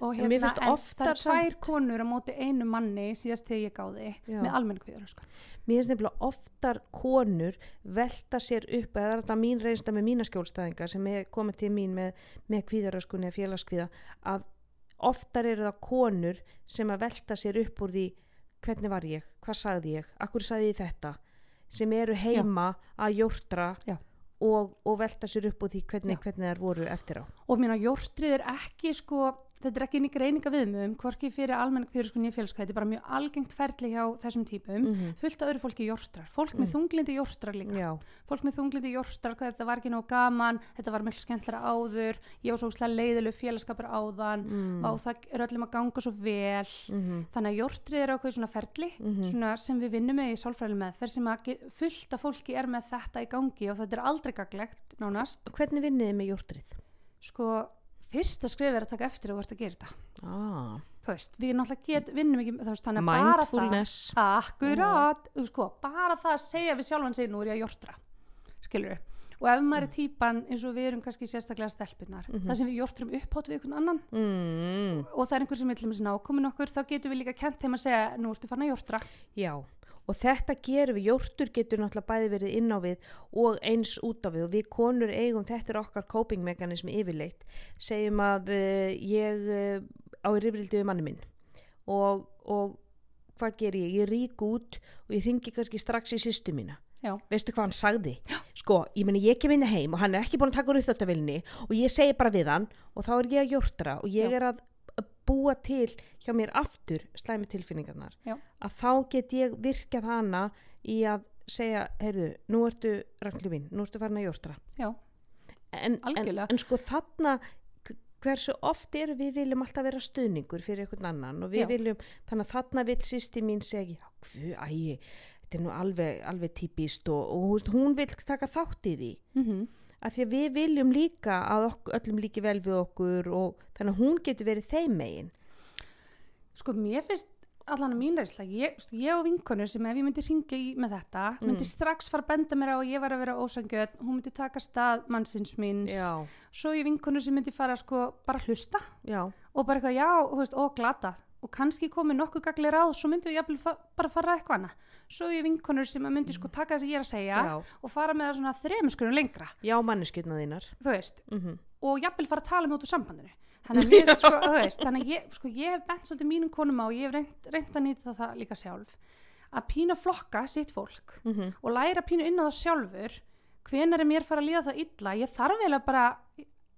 og En hérna, en oftar það er tvær konur á móti einu manni síðast þegar ég gáði Já. með almenna kvíðaröskun Mér finnst nefnilega oftar konur velta sér upp, eða það er þetta mín reynsta með mína skjólstæðinga sem er komið til mín með, með kvíðaröskunni eða félagskvíða, að oftar eru það konur sem að velta sér upp úr því hvernig var ég, hvað sagði ég, akkur sagði ég þetta, sem eru heima að jórtra Já. og, og velta sér upp úr því hvernig, Já. hvernig þær voru eftir á. og mér að jórtrið er ekki sko þetta er ekki inn í greininga viðmöðum hvorki fyrir almenna kvíðaröskun ég félagskvíða þetta er bara mjög algengt ferli hjá þessum típum. Mm fullt af öðru fólki jórtrar, fólk með Mm. þunglindi jórtrar líka. Já, fólk með þunglindi jórtrar, hvað þetta var ekki nóg gaman þetta var miklu skemmtilega áður. Ég var svo úslega leiðilegu félagskapur áðan mm. og það er öllum að ganga svo vel. Mm þannig að jórtrið er ákveð svona ferli Mhm. svona sem við vinnum með í sálfræðileg meðferð sem að fullt af fólki er með þetta í gangi og þetta er aldrei gaglegt nánast. Hvernig með sko, fyrsta skrif er að taka eftir þú ert að gera þetta. Ah, þú veist, við náttúrulega get, vinnum ekki veist, þannig að bara það. Akkurat, þú sko, bara það að segja við sjálfan sig nú er ég að jórtra skilur og ef maður er típan eins og við erum kannski sérstaklega stelpunar Mhm. það sem við jórtrum upphátt við einhvern annan. Mm. og það er einhver sem er til dæmis nákomin okkur þá getum við líka kent þeim að segja nú ertu fann að jórtra. Já, og þetta gerum við, jórtur getur náttúrulega bæði verið inn á við og eins út á við og við konur eigum, þetta er okkar coping mekanismi yfirleitt, segjum að uh, ég uh, á í rifrildi við manni minn og, og hvað ger ég? Ég rík út og ég ringi kannski strax í sýstu mína. Já. Veistu hvað hann sagði? Já. Sko, ég meni ég kem inn heim og hann er ekki búin að taka úr uppþáttavilni og ég segi bara við hann og þá er ég að jórtra og ég Já. er að búa til hjá mér aftur slæmi tilfinningarnar. Já. að þá get ég virkað hana í að segja, heyrðu, nú ertu Ragnlífin, nú ertu farin að jórtra. En, en, en sko þarna hversu oft eru við viljum alltaf vera stuðningur fyrir einhvern annan og við Já. viljum, þannig að þarna vil sýsti mín segja, hvu, ægi þetta er nú alveg, alveg típist og, og hún vil taka þátt í því. Mm af því að við viljum líka að okkur, öllum líki vel við okkur og þannig að hún getur verið þeim megin. Sko mér finnst allan að mín reynsla, ég, ég og vinkonur sem ef ég myndi ringja í með þetta myndi Mm. strax fara að benda mér á að ég var að vera ósangjöð hún myndi taka stað mannsins míns. Já, svo ég vinkonur sem myndi fara sko bara hlusta já, og bara eitthvað já, og glata og kannski komið nokkuð gagli ráð svo myndum við jafnvel bara fara að eitthvað annað. Svo ég vinkonur sem að myndi sko taka það sem ég er að segja já, og fara með það svona þremuskurinn lengra. Já manneskjötna þínar. Þú veist, mm og jafnvel fara að tala um út úr sambandinu. Þannig að finnst sko, veist þannig að ég, sko, ég hef bent svolítið mínum konum á og ég hef reynt, reynt að nýta það líka sjálf að pína flokka sitt fólk -hmm. og læra pínu inn á það sjálfur hvenar er mér fara að líða það illa? Ég þarf að bara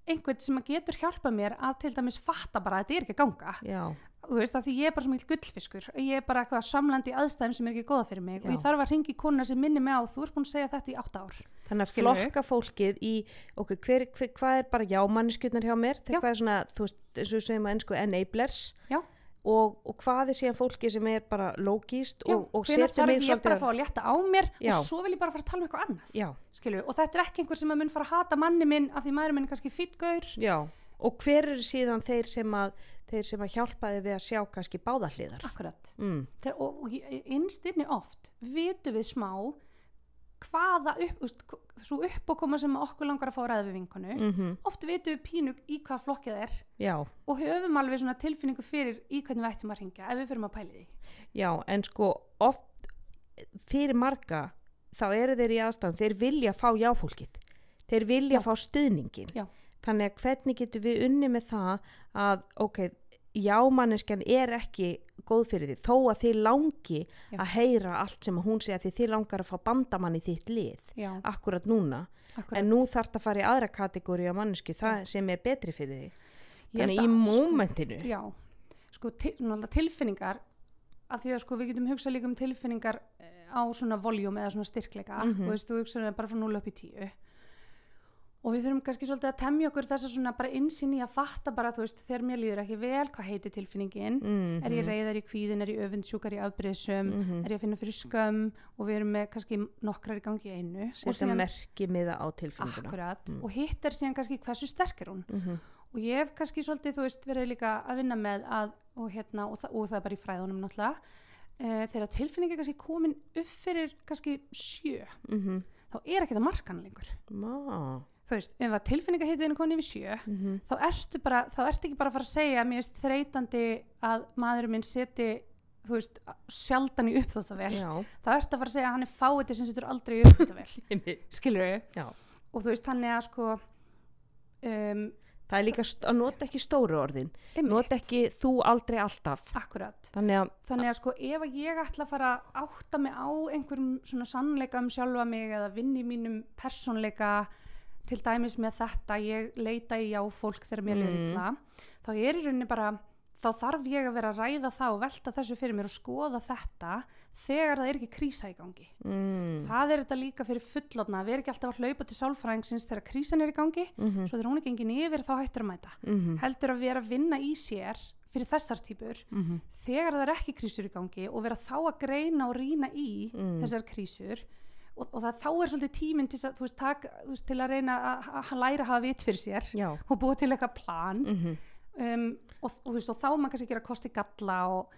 einhvern sem að getur hjálpa mér að til dæmis fatta bara að þetta er ekki að ganga. Já, þú veist að því ég er bara svo mikil gullfiskur ég er bara eitthvað samlandi aðstæðum sem er ekki góða fyrir mig Já. og ég þarf að ringi kona sem minni mig á þú ert búin að segja þetta í átta ár þannig að flokka fólkið í ok, hver, hver, hvað er bara já manneskjötnar hjá mér Já. hvað er svona, þú veist, eins og við segjum að ennsku enablers Já. og, og hvað er síðan fólki sem er bara logíst og, og setur mig ég bara að svolítið fá að létta á mér Já. og svo vil ég bara fara að tala um eitthvað annað og þetta er ekki einhver sem að mun fara að hata manni minn af því maður minn er kannski fýtgaur og hver eru síðan þeir sem að þeir sem að hjálpaði við að sjá kannski báðahliðar akkurat. Mm. Þegar, og, og innstinni oft vitum við smá hvaða upp, svo uppákoma sem okkur langar að fá að ræða við vinkonu Mm oft vitum við pínu í hvað flokkið er já, og höfum alveg svona tilfinningu fyrir í hvernig við ættum að ringja ef við fyrir að pæli því. Já, en sko oft fyrir marga þá eru þeir í aðstæðan, þeir vilja fá jáfólkið. Þeir vilja Já. fá stuðningin Já. Þannig að hvernig getur við unni með það að ok, jámanneskjan er ekki góð fyrir því þó að þið langi Já. að heyra allt sem hún segja því þið langar að fá bandamann í þitt lið já, akkurat núna, akkurat en nú þarf það að fara í aðra kategóri á mannesku, það sem er betri fyrir held þannig í að- mómentinu. Já, sko til, tilfinningar að því að sko við getum hugsað líka um tilfinningar eh, á svona voljum eða svona styrkleika. Mhm. og veist, þú hugsaður bara frá 0 upp í 10 og við þurfum kannski svolítið að temja okkur þess að svona bara insinn í að fatta bara þú veist þegar mér líður ekki vel, hvað heitir tilfinningin? Mm er ég reyð, er ég kvíðin, er ég öfundsjúkar í afbreyðsum Mhm. er ég að finna fyrir skömm? Og við erum með kannski nokkrar í gangi einu. Setja merki miða á tilfinninguna. Akkurat. Mm. og hitt er síðan kannski hversu sterk er hún. Mm og ég hef kannski svolítið, þú veist, verið líka að vinna með að, og hérna, og, þa og það er bara í fræðunum náttúrulega, uh, þegar tilfinning er kannski komin upp fyrir kannski sjö mhm, þá er ekki það markan lengur. Má, þú veist, ef að tilfinningahittin er komin yfir sjö mhm, þá ertu bara, þá ertu ekki bara að fara að segja að mér finnst þreytandi að maðurinn minn seti þú veist, sjaldan í uppþóttavél já, þá ertu að fara að segja að hann er fáið sem setur aldrei í uppþóttavél (laughs) einmitt. skilur við Já. og þú veist, þannig að sko um, það er líka að nota ekki stóru orðin, einmitt, nota ekki þú aldrei alltaf, akkurat. Þannig að, þannig að sko ef að ég ætla að fara að átta mig á einhverjum svona sannleika um sjálfa mig eða vinni í mínum persónleika til dæmis með þetta ég leita í já fólk þegar mér Mm. illa þá er í rauninni bara þá þarf ég að vera að ræða það og velta þessu fyrir mér og skoða þetta þegar það er ekki krísa í gangi. Mm, það er þetta líka fyrir fullotna að vera ekki alltaf að hlaupa til sálfræðingsins þegar krísan er í gangi mhm, svo þegar hún er gengin yfir þá hættur að mæta. Mhm, heldur að vera að vinna í sér fyrir þessar típur mhm, þegar það er ekki krísur í gangi og vera þá að greina og rýna í Mm. þessar krísur og, og það þá er svolítið tíminn til, til að reyna að, að læra að hafa vit fyrir sér já, og búa til eitthvað plan. Mhm, um, og, og, þú veist, og þá maður kannski gera kosti galla og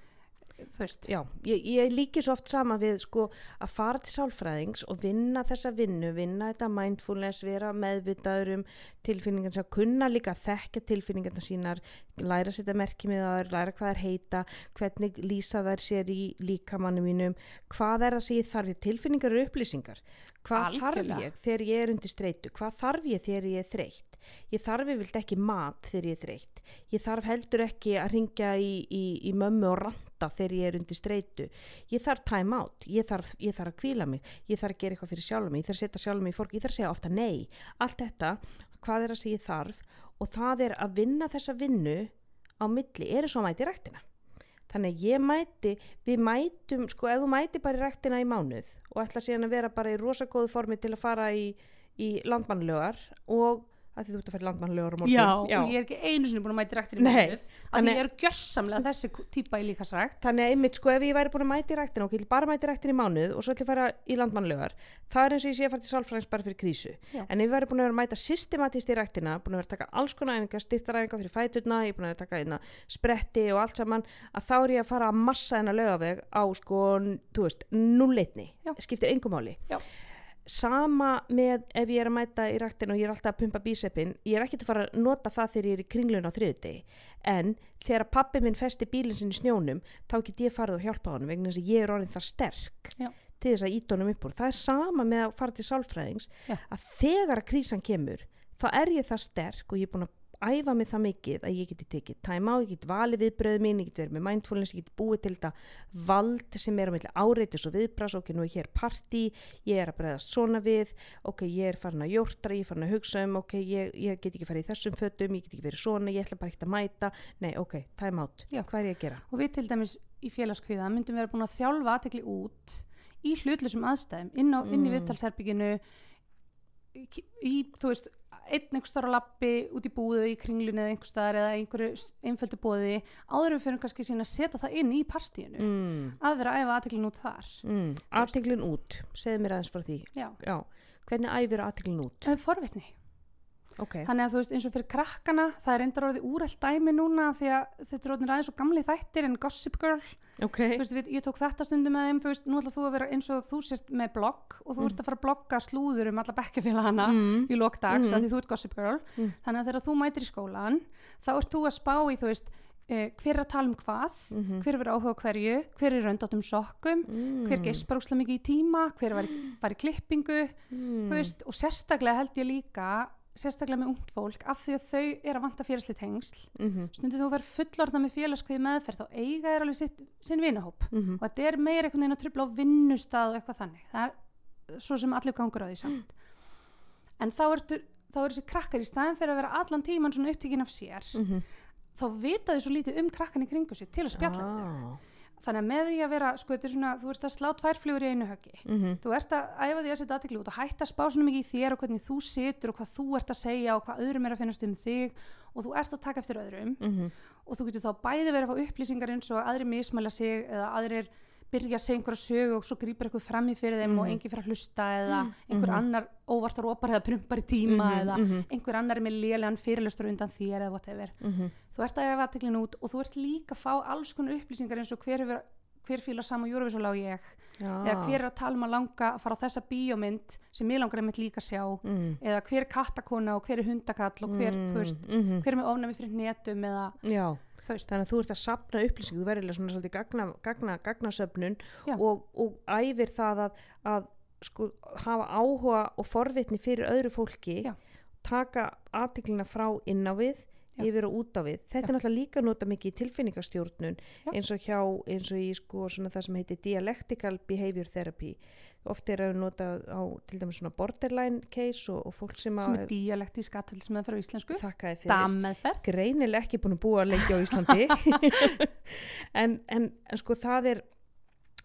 þú veist Já, ég, ég líki svo oft sama við sko að fara til sálfræðings og vinna þessa vinnu, vinna þetta mindfulness, vera meðvitaður um tilfinningan sem kunna líka að þekkja tilfinningarna sínar, læra að setja merki með þar, læra hvað er heita, hvernig lýsa þær sér í líkamannu mínum, hvað er að segja þarf ég, tilfinningar eru upplýsingar, hvað þarf Algjörlega. ég þegar ég er undir streitu, hvað þarf ég þegar ég er þreytt, ég þarf yfirlt ekki mat þegar ég er þreytt, ég þarf heldur ekki að ringja í, í, í mömmu og ranta þegar ég er undir streitu. Ég þarf time out, ég þarf, ég þarf að kvíla mig. Ég þarf að gera eitthvað fyrir sjálf mig. Ég þarf að setja sjálf mig í fórk, ég þarf að segja ofta nei. Allt þetta, hvað er að segja þarf? Og það er að vinna þessa vinnu á milli, eru svo að mæti ræktina? Þannig að ég mæti við mætum, sko ef þú mæti bara í ræktina í mánuð og ætla síðan að vera bara í rosagóðu formi til að fara í, í landmannlögar og að þú ert að fara í landmannlögar á morgun. Já, og ég er ekki einu sinni búin að mæta í mánuð af því þannig- ég er gjössamlega þessi típa í líkasrækt þannig að einmitt sko ef ég væri búin að mæti í ræktina og ég vil bara mæti í ræktina í mánuð og svo ætla ég að fara í landmannlögar það er eins og ég sé að fara til sálfræðings bara fyrir krísu. Já. en ef ég væri búin að vera að mæta systematist í ræktina búin að vera að taka alls konar æfingar, styrtaræfingar fyrir fæturna ég er búin að að taka einna spretti og allt saman að þá er ég að fara að massa hennar lögaveg á sko, þú veist, nullitni Já. skiptir engum máli. Já. Sama með ef ég er að mæta í ræktin og ég er alltaf að pumpa bíseppin ég er ekkert að fara að nota það þegar ég er í kringlun á þriðudegi en þegar pappi minn festi bílinn sinn í snjónum þá get ég farið og hjálpa honum vegna þess að ég er orðin það sterk Já. til þess að íta honum upp úr það er sama með að fara til sálfræðings Já. að þegar að krísan kemur þá er ég það sterk og ég er búin að æfa mig það mikið að ég geti tekið time á, ég geti valið viðbröðu mín, ég geti verið með mindfulness, ég geti búið til þetta vald sem er á milli áreitis og viðbras, ok, nú er hér partí, ég er að bregðast svona við, ok, ég er farin að jórtra, ég er farin að hugsa um, ok, ég, ég get ekki farið í þessum fötum, ég get ekki verið svona, ég ætla bara ekkert að mæta, nei, ok, time out, Já. hvað er ég að gera? og við til dæmis í félagskviða myndum vera búin að þjálfa aðtekli út í hlutlusum aðstæðum inn, á, inn í Mm. viðtalsherbygginu í, þú veist einn einhver starf á lappi út í búðu í kringlunni eða einhver staðar eða einhverju einföldu bóði áður en við fyrir kannski sína að setja það inn í partíinu. Mm, að vera að æfa aðteklin út þar. Mm, aðteglin út, segðu mér aðeins frá því, já, já, hvernig æfir aðteglin út? er forvitni Ok, þannig að þú veist eins og fyrir krakkana það er reyndar orðið úrælt dæmi núna því að þetta er orðin aðeins og gamli þættir en Gossip Girl. Ok, þú veist, við, ég tók þetta stundum með þeim þú veist, nú ætla þú að vera eins og þú sért með blogg og þú ert að fara að blogga slúður um alla bekkjafélagana mm, í lokdags, mm. því þú ert gossip girl. Mm. þannig að þegar þú mætir í skólan þá ert þú að spá í, þú veist uh, hver er að tala um hvað, Mhm. hver verður áhuga hverju hver er röndátum sokkum mm, hver geispar úslega mikið í tíma, hver var í, (gasps) var í klippingu, mm, þú veist og sérstaklega held ég líka sérstaklega með ungt fólk, af því að þau er að vanta félagsli tengsl, mhm, stundið þú verður fullorðna með félagskvið meðferð, þá eiga þér alveg sitt, sinn vinahóp. Mhm, og þetta er meira einhvern veginn að trubla á vinnustað og eitthvað þannig. Það er svo sem allir gangur á því samt. En þá eru þessi krakkar í staðin fyrir að vera allan tíman svona upptíkin af sér. Mhm. þá vita þau svo lítið um krakkan í kringu sér til að spjalla Ah, þannig að með því að vera, sko þetta er svona þú ert að slá tvær flugur í einu höggi. Mhm, þú ert að æfa því að setja aðtekli út og hætta að spá svona mikið í þér og hvernig þú situr og hvað þú ert að segja og hvað öðrum er að finnast um þig og þú ert að taka eftir öðrum. Mhm, og þú getur þá bæði verið að fá upplýsingar eins og aðrir mismæla sig eða aðrir byrja að segja einhverja sögu og svo grýpar eitthvað fram í fyrir þeim og Mhm. enginn fyrir að hlusta eða einhver Mhm. annar óvart að rópar eða prumpar í tíma mhm, eða mhm, einhver annar er með lélegan fyrirlustur undan þér eða whatever. mhm, Þú ert að efa aðteklinu út og þú ert líka að fá alls konar upplýsingar eins og hver hver fíla sama Eurovision á ég Já. eða hver er að tala um að langa að fara á þessa bíómynd sem ég langar einmitt líka að sjá mm. eða hver er kattakona og hver er hundakall og hver, veist, mm -hmm. hver er með ofnæmi fyrir netum eða Já, veist, þannig að þú ert að sapna upplýsingu, þú verður svona svolítið gagna, gagna, gagnasöfnun Já. og, og æfir það að, að sko, hafa áhuga og forvitni fyrir öðru fólki Já. taka aðtiklina frá inn á við Já. yfir og út á við. Þetta er náttúrulega líka nota mikið í tilfinningastjórnun Já. eins og hjá, eins og í sko svona það sem heitir dialectical behavior therapy oft er að nota á til dæmis svona borderline case og, og fólk sem sem að er dialektísk atvilsmeðferð á íslensku. Þakkaði fyrir. Greinilega ekki búin að búa lengi á Íslandi. (laughs) En, en, en sko það er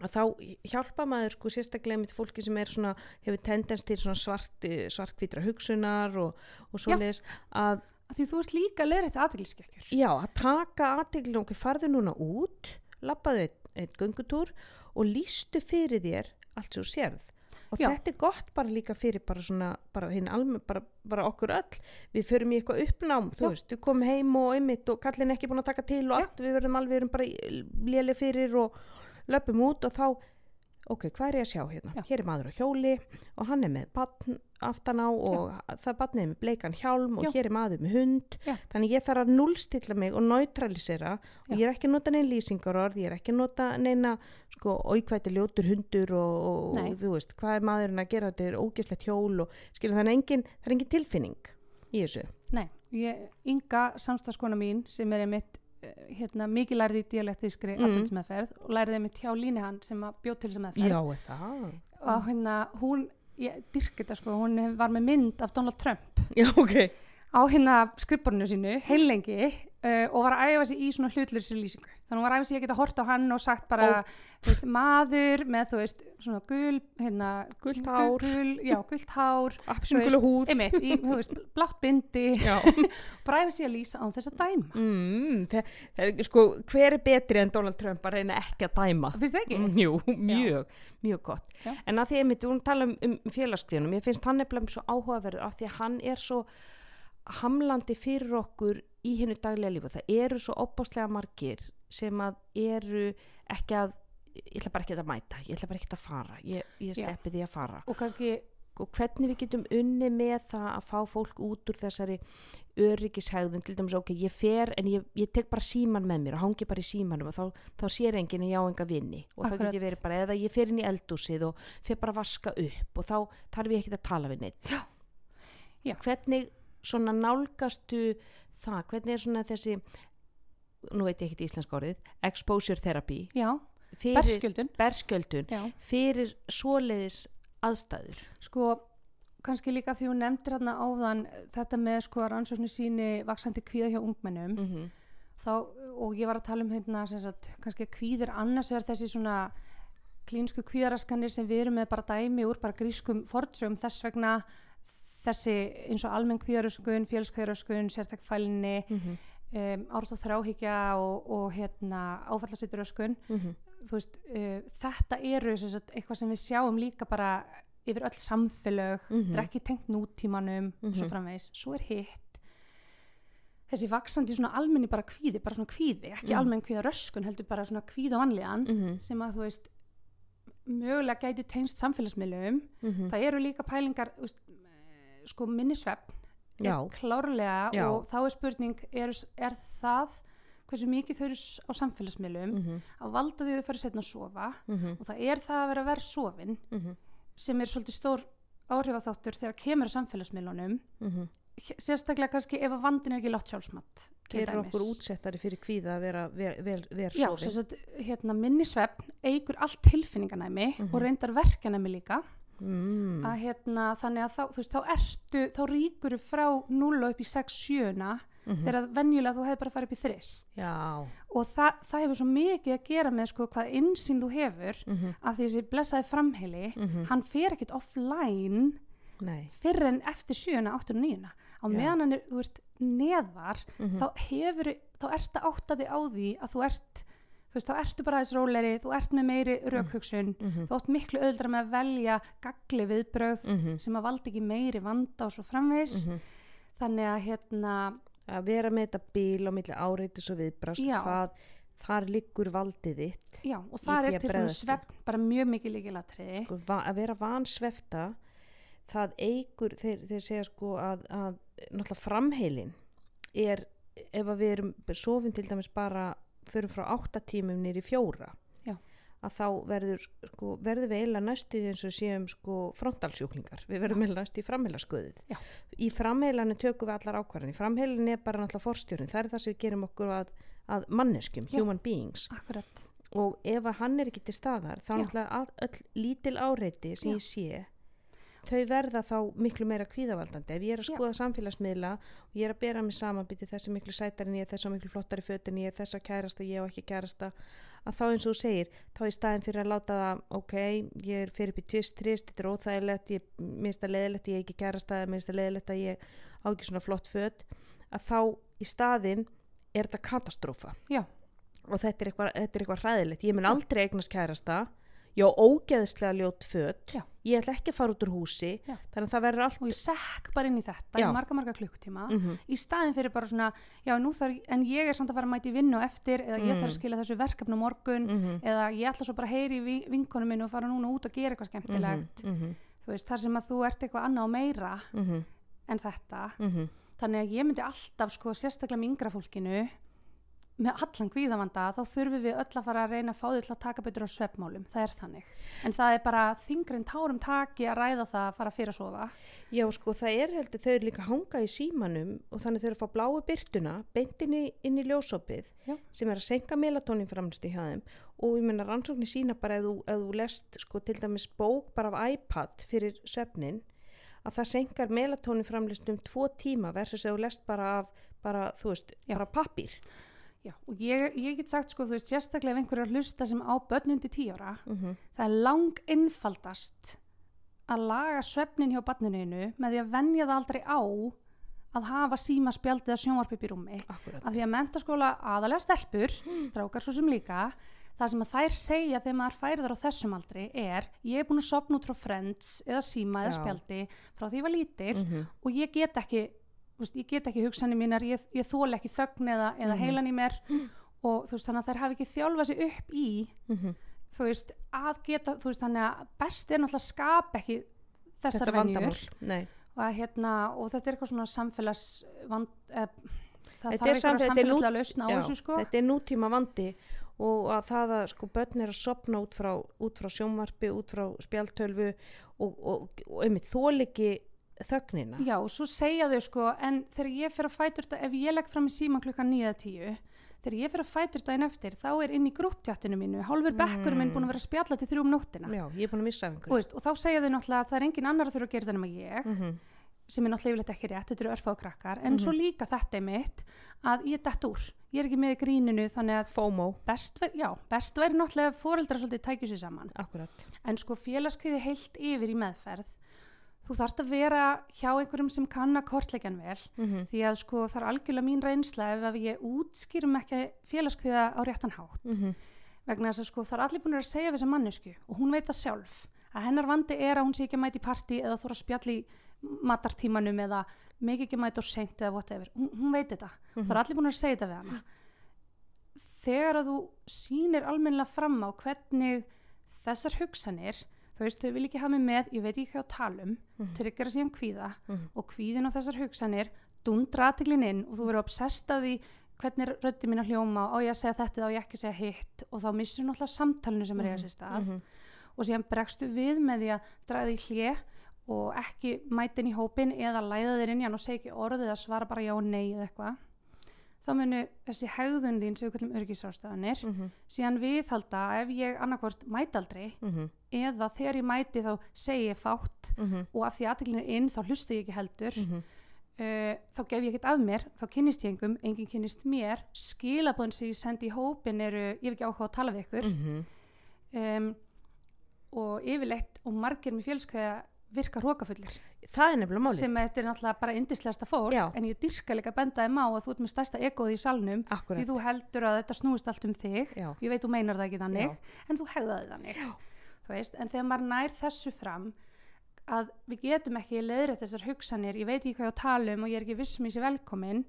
að þá hjálpa maður sko sérstaklega með fólki sem er svona hefur tendens til svona svart svartkvítra hugsunar og, og svoleiðis að Af því þú ert líka leðrætti aðtilskekjur já, að taka aðteglinu okkur farðu núna út lappaðu einn ein göngutúr og lístu fyrir þér allt þú sérð og Já. þetta er gott bara líka fyrir bara svona, bara hinn alveg, bara, bara okkur öll við förum í eitthvað uppnám, þú Já. veist við komum heim og einmitt og kallin ekki búin að taka til og Já. allt, við verðum alveg, bara léli fyrir og löpum út og þá ok, hvað er ég að sjá hérna? Já. Hér er maður á hjóli og hann er með batn aftan á og það batnið er með bleikan hjálm og Já. hér er maður með hund Já. þannig ég þarf að nullstilla mig og neutralisera og Já. ég er ekki að nota neina lýsingarorð ég er ekki að nota neina sko óikvæti ljótur hundur og, og Nei. þú veist, hvað er maðurinn að gera þetta er ógeslegt hjól og skilja þannig engin, það er engin tilfinning í þessu Nei, ég, Inga samstagskona mín sem er einmitt hérna, mikið lærið í dialektískri Mm. atvilsmeðferð og lærið einmitt hjá Línehan sem að bjóð til þessa meðferð. Er það? Og hérna hún, ég dyrk þetta sko, hún var með mynd af Donald Trump. (laughs) Já, ok. Á hérna skrifborinu sínu heilengi uh, og var að æfa sig í svona hlutlursi lýsingu þannig hún var að æfa sig að geta hort á hann og sagt bara þú veist, maður með þú veist svona gul hérna, Gult hár. gul, já, gult hár (laughs) Appelsingulu húð. einmitt, í, þú veist, blátt bindi. Já. (laughs) Bara æfa sig að lýsa á þess að dæma. Mm, það, það er, sko, hver er betri en Donald Trump að reyna ekki að dæma? Finnst það ekki? Mm, Jú, mjög, mjög gott. Já. en að því að við tala um, um félagskvíðunum ég finnst hann nefnilega svo áhugaverður af því að hann er svo hamlandi fyrir okkur í hennu daglega lífu það eru svo opbáslega margir sem að eru ekki að ég ætla bara ekki að mæta, ég ætla bara ekki að fara ég, ég sleppi því að fara og kannski og hvernig við getum unni með það að fá fólk út úr þessari öryggishægðun, til dæmis ok, ég fer en ég, ég tek bara síman með mér og hangi bara í símanum og þá, þá sér enginn að ég á enga vinni og þá get Akkurat. ég verið bara, eða ég fer inn í eldúsið og fer bara að vaska upp og þá þarf ég ekki að tala við neitt Já. Já. hvernig svona nálgastu það, hvernig er svona þessi nú veit ég ekki íslensk orðið exposure therapy já, fyrir berskjöldun berskjöldun já, fyrir svoleiðis aðstæður sko kannski líka því hún nefndir hérna áðan þetta með sko rannsóknu síni vaksandi kvíða hjá ungmennum mm -hmm. þá, og ég var að tala um hérna sem sagt, kannski kvíðir annars er þessi svona klínsku kvíðaraskanir sem við erum með bara dæmi úr bara grískum fortsum þess vegna þessi eins og almenn kvíðaröskun, félskvíðaröskun, sértakfælinni Mm -hmm. Um, árið og þráhyggja og, og hérna áfallasitturöskun þú veist, uh, þetta eru sagt, eitthvað sem við sjáum líka bara yfir öll samfélög Mhm. þetta er ekki tengt nútímanum og svo Mhm. framvegis, svo er hitt þessi vaksandi svona almenni bara kvíði, bara svona kvíði, ekki Mhm. almenn kvíða röskun, heldur bara svona kvíð og vanlíðan Mhm. sem að þú veist mögulega gæti tengst samfélagsmiðlum það eru líka pælingar veist, sko minnisvefn Já. Klárlega Já. og þá er spurning er, er það hversu mikið þau eru á samfélagsmiðlum Mhm. að valda því að þau fara setna að sofa Mhm. og það er það að vera verð sofin Mhm. sem er svolítið stór áhrifaþáttur þegar kemur að samfélagsmiðlunum Mhm. sérstaklega kannski ef að vandin er ekki látt sjálfsmatt gerir okkur útsettari fyrir kvíða að vera vel, Já, sofin sagt, hérna, minnisvefn eigur allt tilfinninganæmi Mhm. og reyndar verkanæmi líka mm. að hérna, þannig að þá, þú veist, þá ertu þá ríkur frá 0 upp í 6-7 Mhm. þegar venjulega þú hefur bara farið upp í þrist já og það, það hefur svo mikið að gera með sko, hvað insýn þú hefur Mhm. af því þessi blessaði framheili Mhm. hann fer ekkit offline nei fyrr en eftir 7, 8 og 9 á meðan hann er, þú veist, neðar Mhm. þá hefur, þá ert að átta þig á því að þú ert þú veist, þá ertu bara þess róleri, þú ert með meiri raukhugsun, Mhm. þú átt miklu öðuldra með að velja gagli viðbrögð Mhm. sem að valda ekki meiri vanda og svo framvegs Mhm. þannig að hérna að vera með þetta bíl á milli áreitis og viðbrast það, þar liggur valdið þitt já, og það er að til bregðast við. svefn bara mjög mikið líkilatriði sko, að vera vansvefta það eigur þeir, þeir segja sko að, að náttúrulega framheilin er ef að við erum sofum til dæmis bara förum frá 8 tímum nýri fjóra Já. að þá verður sko, verður við eiginlega næstu eins og séum sko frontalsjúklingar, við verðum eiginlega næstu í framheilasköðið Já. í framheilanu tökum við allar ákvarðan í framheilinu er bara náttúrulega forstjórn það er það sem við gerum okkur að, að manneskjum, Já. human beings akkurat, og ef að hann er ekki til staðar þá Já. náttúrulega að, öll lítil áreiti sem ég sé þau verða þá miklu meira kvíðavaldandi. Ef ég er að Já. skoða samfélagsmiðla og ég er að bera mig saman byrja þessi miklu sætar en ég er þessi miklu flottari föt en ég er þessa kærasta, ég á ekki kærasta að þá eins og þú segir, þá í staðin fyrir að láta það, ok, ég er fyrir í tvist, trist, þetta er óþægilegt, ég minnst að leðilegt, ég er ekki kærasta, minnst að leðilegt að ég á ekki svona flott föt að þá í staðin er þetta katastrófa. Já, og þetta er eitthvað, þetta er eitthvað hræðilegt ég mun aldrei eignast kærasta ég á ógeðslega ljót Já. ég ætla ekki að fara út úr húsi Já. þannig að það verður allt og ég sekk bara inn í þetta Já. í marga marga klukkutíma mm í staðin fyrir bara svona, já nú þarf en ég er samt að fara að mæti vinnu á eftir eða ég Mm. þarf að skila þessu verkefni á morgun -hmm. eða ég ætla svo bara að heyri í vinkonu minn og fara núna út og gera eitthvað skemmtilegt mm -hmm. þú veist, þar sem að þú ert eitthvað annað og meira Mm en þetta -hmm. þannig að ég myndi alltaf sko sérstaklega með yngra fólkinu með allan kvíðavanda þá þurfum við öll að fara að reyna að fá þau til að taka betur á svefmálum, það er þannig. En það er bara þingri en tárum taki að ræða það að fara fyrir að sofa. Já sko það er heldur þau eru líka hanga í símanum og þannig þau eru að fá bláu byrtuna beint inn í, ljósopið Já. sem er að senka melatonin framlist í þeim og ég menna rannsóknir sína bara ef þú, ef þú lest sko til dæmis bók bara af iPad fyrir svefnin að það senkar melatonin framlist um tvo tíma versus ef þú lest bara af bara, Já. og ég, ég get sagt sko, þú veist, sérstaklega ef einhverju er að hlusta sem á börnundi tíu ára mm -hmm. það er lang einfaldast að laga svefnin hjá barninu með því að venja það aldrei á að hafa síma spjaldið að sjónvarp upp í rúmi Akkurat. af því að mentaskóla aðalega stelpur strákar svo sem líka það sem að þær segja þegar maður færi þar á þessum aldri er ég er búin að sopna út frá friends eða síma eða Já. spjaldi frá því ég var lítil Mm -hmm. og ég get ekki veist, ég get ekki hugsanir mínar, ég, ég þóla ekki þögn eða, eða Mhm. heilan í mér. Og þú veist þannig að þær hafi ekki þjálfað sig upp í Mhm. þú veist að geta, þú veist þannig að best er náttúrulega að skapa ekki þessar venjur. og, að, hérna, og þetta er eitthvað svona samfélags vand, eh, það þarf eitthvað samfélagslega lausn á Já, þessu sko. Þetta er nútíma vandi og að það að sko börn er að sopna út frá, út frá sjónvarpi, út frá spjaltölvu og, og, og einmitt þóliki þögnina. Já, og svo segja þau sko, en þegar ég fer að fætur þetta, ef ég legg fram í síman klukkan 9-10, þegar ég fer að fætur daginn eftir, þá er inn í grúptjáttinu mínu, hálfur bekkur minn búin að vera að spjalla til þrjú um nóttina. Já, ég er búin að missa af Og, einhverju. veist, og þá segja þau náttúrulega að það er engin annar að þurfa að gera þetta nema ég, Mm -hmm. sem er náttúrulega yfirleitt ekki rétt, þetta eru örfáð krakkar, en svo líka þetta er mitt, að ég er dett úr. Ég er ekki með í gríninu, þannig að FOMO, best væri náttúrulega að foreldrar svolítið tækju sér saman. akkurat. En sko félagskviði heilt yfir í meðferð, þú þarft að vera hjá einhverjum sem kann að kortleikjan vel, Mm -hmm. því að sko það er algjörlega mín reynsla ef að ég útskýrum ekki félagskviða á réttan hátt. Mhm. vegna þess að sko það er allir búin að segja við þessa mannesku og hún veit það sjálf að hennar vandi er að hún sé ekki að mæti í partí eða þóra spjall í matartímanum eða mikið ekki mæti og seint eða whatever, hún, hún veit þetta. Það er allir búin að segja þetta við hana. Þegar að þú sýnir almennilega fram á hvernig þessar hugsanir þú veist, þau vil ekki hafa mig með, ég veit ekki hvað að tala um Mhm. tryggjara síðan kvíða Mhm. og kvíðin á þessar hugsanir dundra aðtiklin inn og þú verður obsessed af því hvernig er röddi mín að hljóma og ég að segja þetta eða á ég ekki að segja hitt og þá missur náttúrulega samtalinu sem er eiga sér stað Mhm. og síðan bregstu við með því að draga því hlje og ekki mætin í hópin eða læða þér inn í hann og segja ekki orðið eða svara bara já og nei eða eitthvað þá munu þessi hegðun þín sem við kallum örgisástafanir Mhm. síðan viðhalda ef ég annarkvort mæti aldrei Mhm. Eða þegar ég mæti þá segi ég fátt Mhm. og af því aðteklin er inn þá hlusta ég ekki heldur Mhm. uh, þá gef ég ekkert af mér þá kynnist ég engum, enginn kynnist mér skilabóðin sem ég sendi í hópin eru ég hef ekki áhuga að tala við ykkur Mhm. um, og yfirleitt og margir með fjölskvæða virka hrókafullir Það er nefnilega málið. sem þetta er náttúrulega bara yndislegasta fólk Já. en ég dyrka líka að benda þeim á að þú ert með stærsta egoð í salnum Akkurat. því þú heldur að þetta snúist allt um þig Já. ég veit þú meinar það ekki þannig Já. en þú hegðaði þannig Þú veist, en þegar maður nær þessu fram að við getum ekki leiðrætt þessar hugsanir, ég veit ekki hvað ég á að tala um og ég er ekki vissum í sér velkomin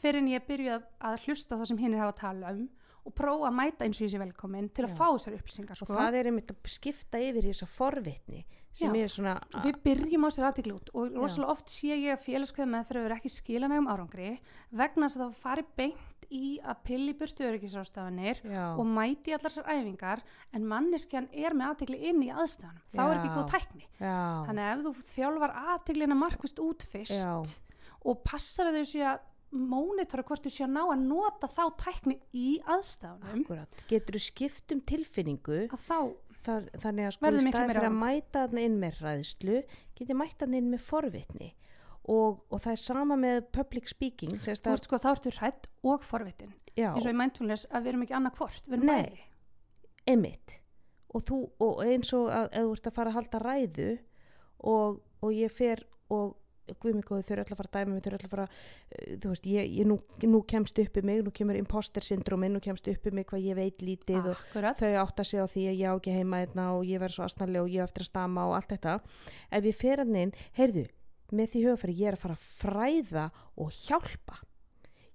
fyrir en ég byrju að, hlusta það sem hinn er að tala um og prófa að mæta eins og ég sé velkomin til að Já. fá þessar upplýsingar og sko. það er einmitt að skipta yfir í þessa forvitni sem Já. er svona við byrjum á sér aðtikli út og rosalega oft sé ég að félagskveð meðferð verður ekki skilanægum árangri vegna þess að það fari beint í að pilli burtu öryggisrástafanir já, og mæti allar þessar æfingar en manneskjan er með aðtikli inn í aðstæðanum þá er ekki Já. góð tækni. Já, þannig að ef þú þjálfar aðtiklina markvist út fyrst Já. og passar þau sé að mónitora hvort þú sé að ná að nota þá tækni í aðstæðanum akkurat. Getur þú skipt um tilfinningu? að þá þar, þannig að sko í staði fyrir að mæta þarna inn með ræðslu geti mæta þarna inn með forvitni og, og það er sama með public speaking þú veist sko þá ertu hrætt og forvitin. Eins og í mindfulness að við erum ekki annað hvort við erum bæði. Einmitt. Og, þú, og eins og að þú ert að fara að halda ræðu og, og ég fer og guð mig góði þau eru öll að fara að dæma mig þau eru öll að fara uh, þú veist, ég, ég nú, nú kemst upp í mig nú kemur imposter syndromi, nú kemst upp í mig hvað ég veit lítið og Akkurat, þau átta sig á því að ég á ekki heima einna og ég verð svo asnarlega og ég á eftir að stama og allt þetta. Ef ég fer hann inn, heyrðu með því hugafæri ég er að fara að fræða og hjálpa.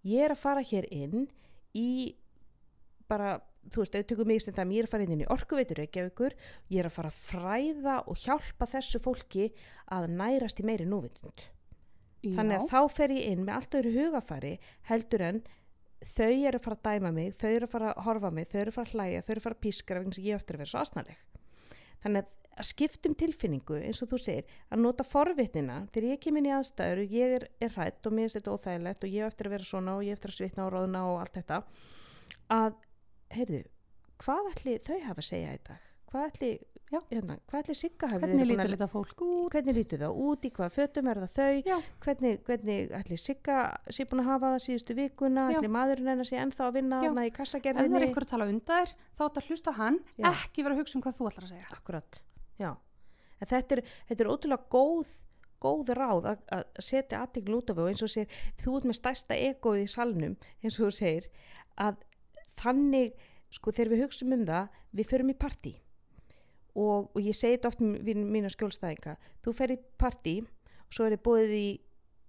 Ég er að fara hér inn í bara, þú veist, tökum mig sem það að fara inn í orkuveitur Reykjavíkur ég er að fara að fræða og hjálpa þessu fólki að nærast í meiri núvitund. Þannig að þá fer ég inn með allt öðru hugafæri heldur en þau eru að fara að dæma mig, þau eru að fara að horfa mig, þau eru að fara að hlæja, þau eru að fara að pískra vegna að ég eftir að vera svo asnaleg. Þannig að að skiptum tilfinningu, eins og þú segir, að nota forvitnina, þegar ég kem inn í aðstæður og ég er, er hrætt og mér finnst þetta óþægilegt og ég á eftir að vera svona og ég á eftir að svitna og róðna og allt þetta, að, heyrðu, hvað ætli þau hafa að segja í dag? Hvað ætli, Já. hérna, hvað ætli Sigga hafi hvernig lítur þetta fólk út hvernig lítur það út, í hvaða fötum er það þau, Já. hvernig, hvernig ætli Sigga sé búin að hafa það síðustu vikuna, Já. ætli maðurinn hennar sé ennþá að vinna þarna í ef það er kassagerðinni. einhver að tala undan þér þá að hlusta á hann, Já. ekki vera að hugsa um hvað þú ætlar að segja Akkurat, já. En þetta er, þetta er ótrúlega góð, góð ráð að, að setja aðteglun út af og eins og sér, þú ert með stærsta egoið í salnum, eins og þú segir, að þannig, sko, þegar við hugsaum um það, við förum í partí. Og, og ég segi þetta oft við mína skjólstæðinga, þú fer í partí og svo er þið búið í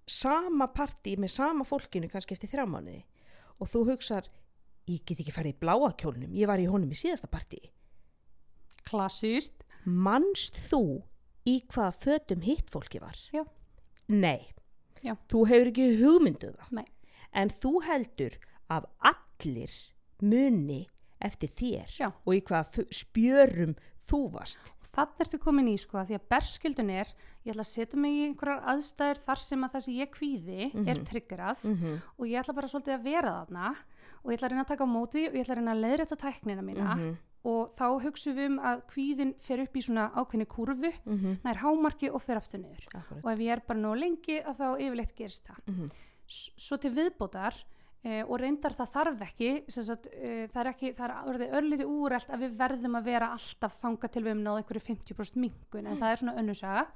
sama partí með sama fólkinu kannski eftir þrjá mánuði. Og þú hugsar, ég get ekki farið í bláa kjólnum, ég var í honum í síðasta partí. Klassíst Manst þú í hvaða fötum hitt fólki var? Já. Nei. Já. Þú hefur ekki hugmynduð það. Nei. En þú heldur að allir muni eftir þér Já. og í hvaða spjörum þú varst. þannig ertu komin í sko að því að berskildun er ég ætla að setja mig í einhverjar aðstæður þar sem að það sem ég kvíði er triggerað -hmm. og ég ætla bara svolítið að vera þarna og ég ætla að reyna að taka á móti og ég ætla að reyna að leiðrætta tæknina mína Mhm. Og þá hugsaum við um að kvíðin fer upp í svona ákveðni kurvu Mhm. nær hámarki og fer aftur niður Akkurat. og ef ég er bara nóg lengi að þá yfirleitt gerist það Mhm. S- svo til viðbótar eh, og reyndar það þarf ekki, sagt, eh, það er ekki það er orðið örlítið úrelt að við verðum að vera alltaf þanga til við um náðu einhverju 50% mingun en það er svona önnusaga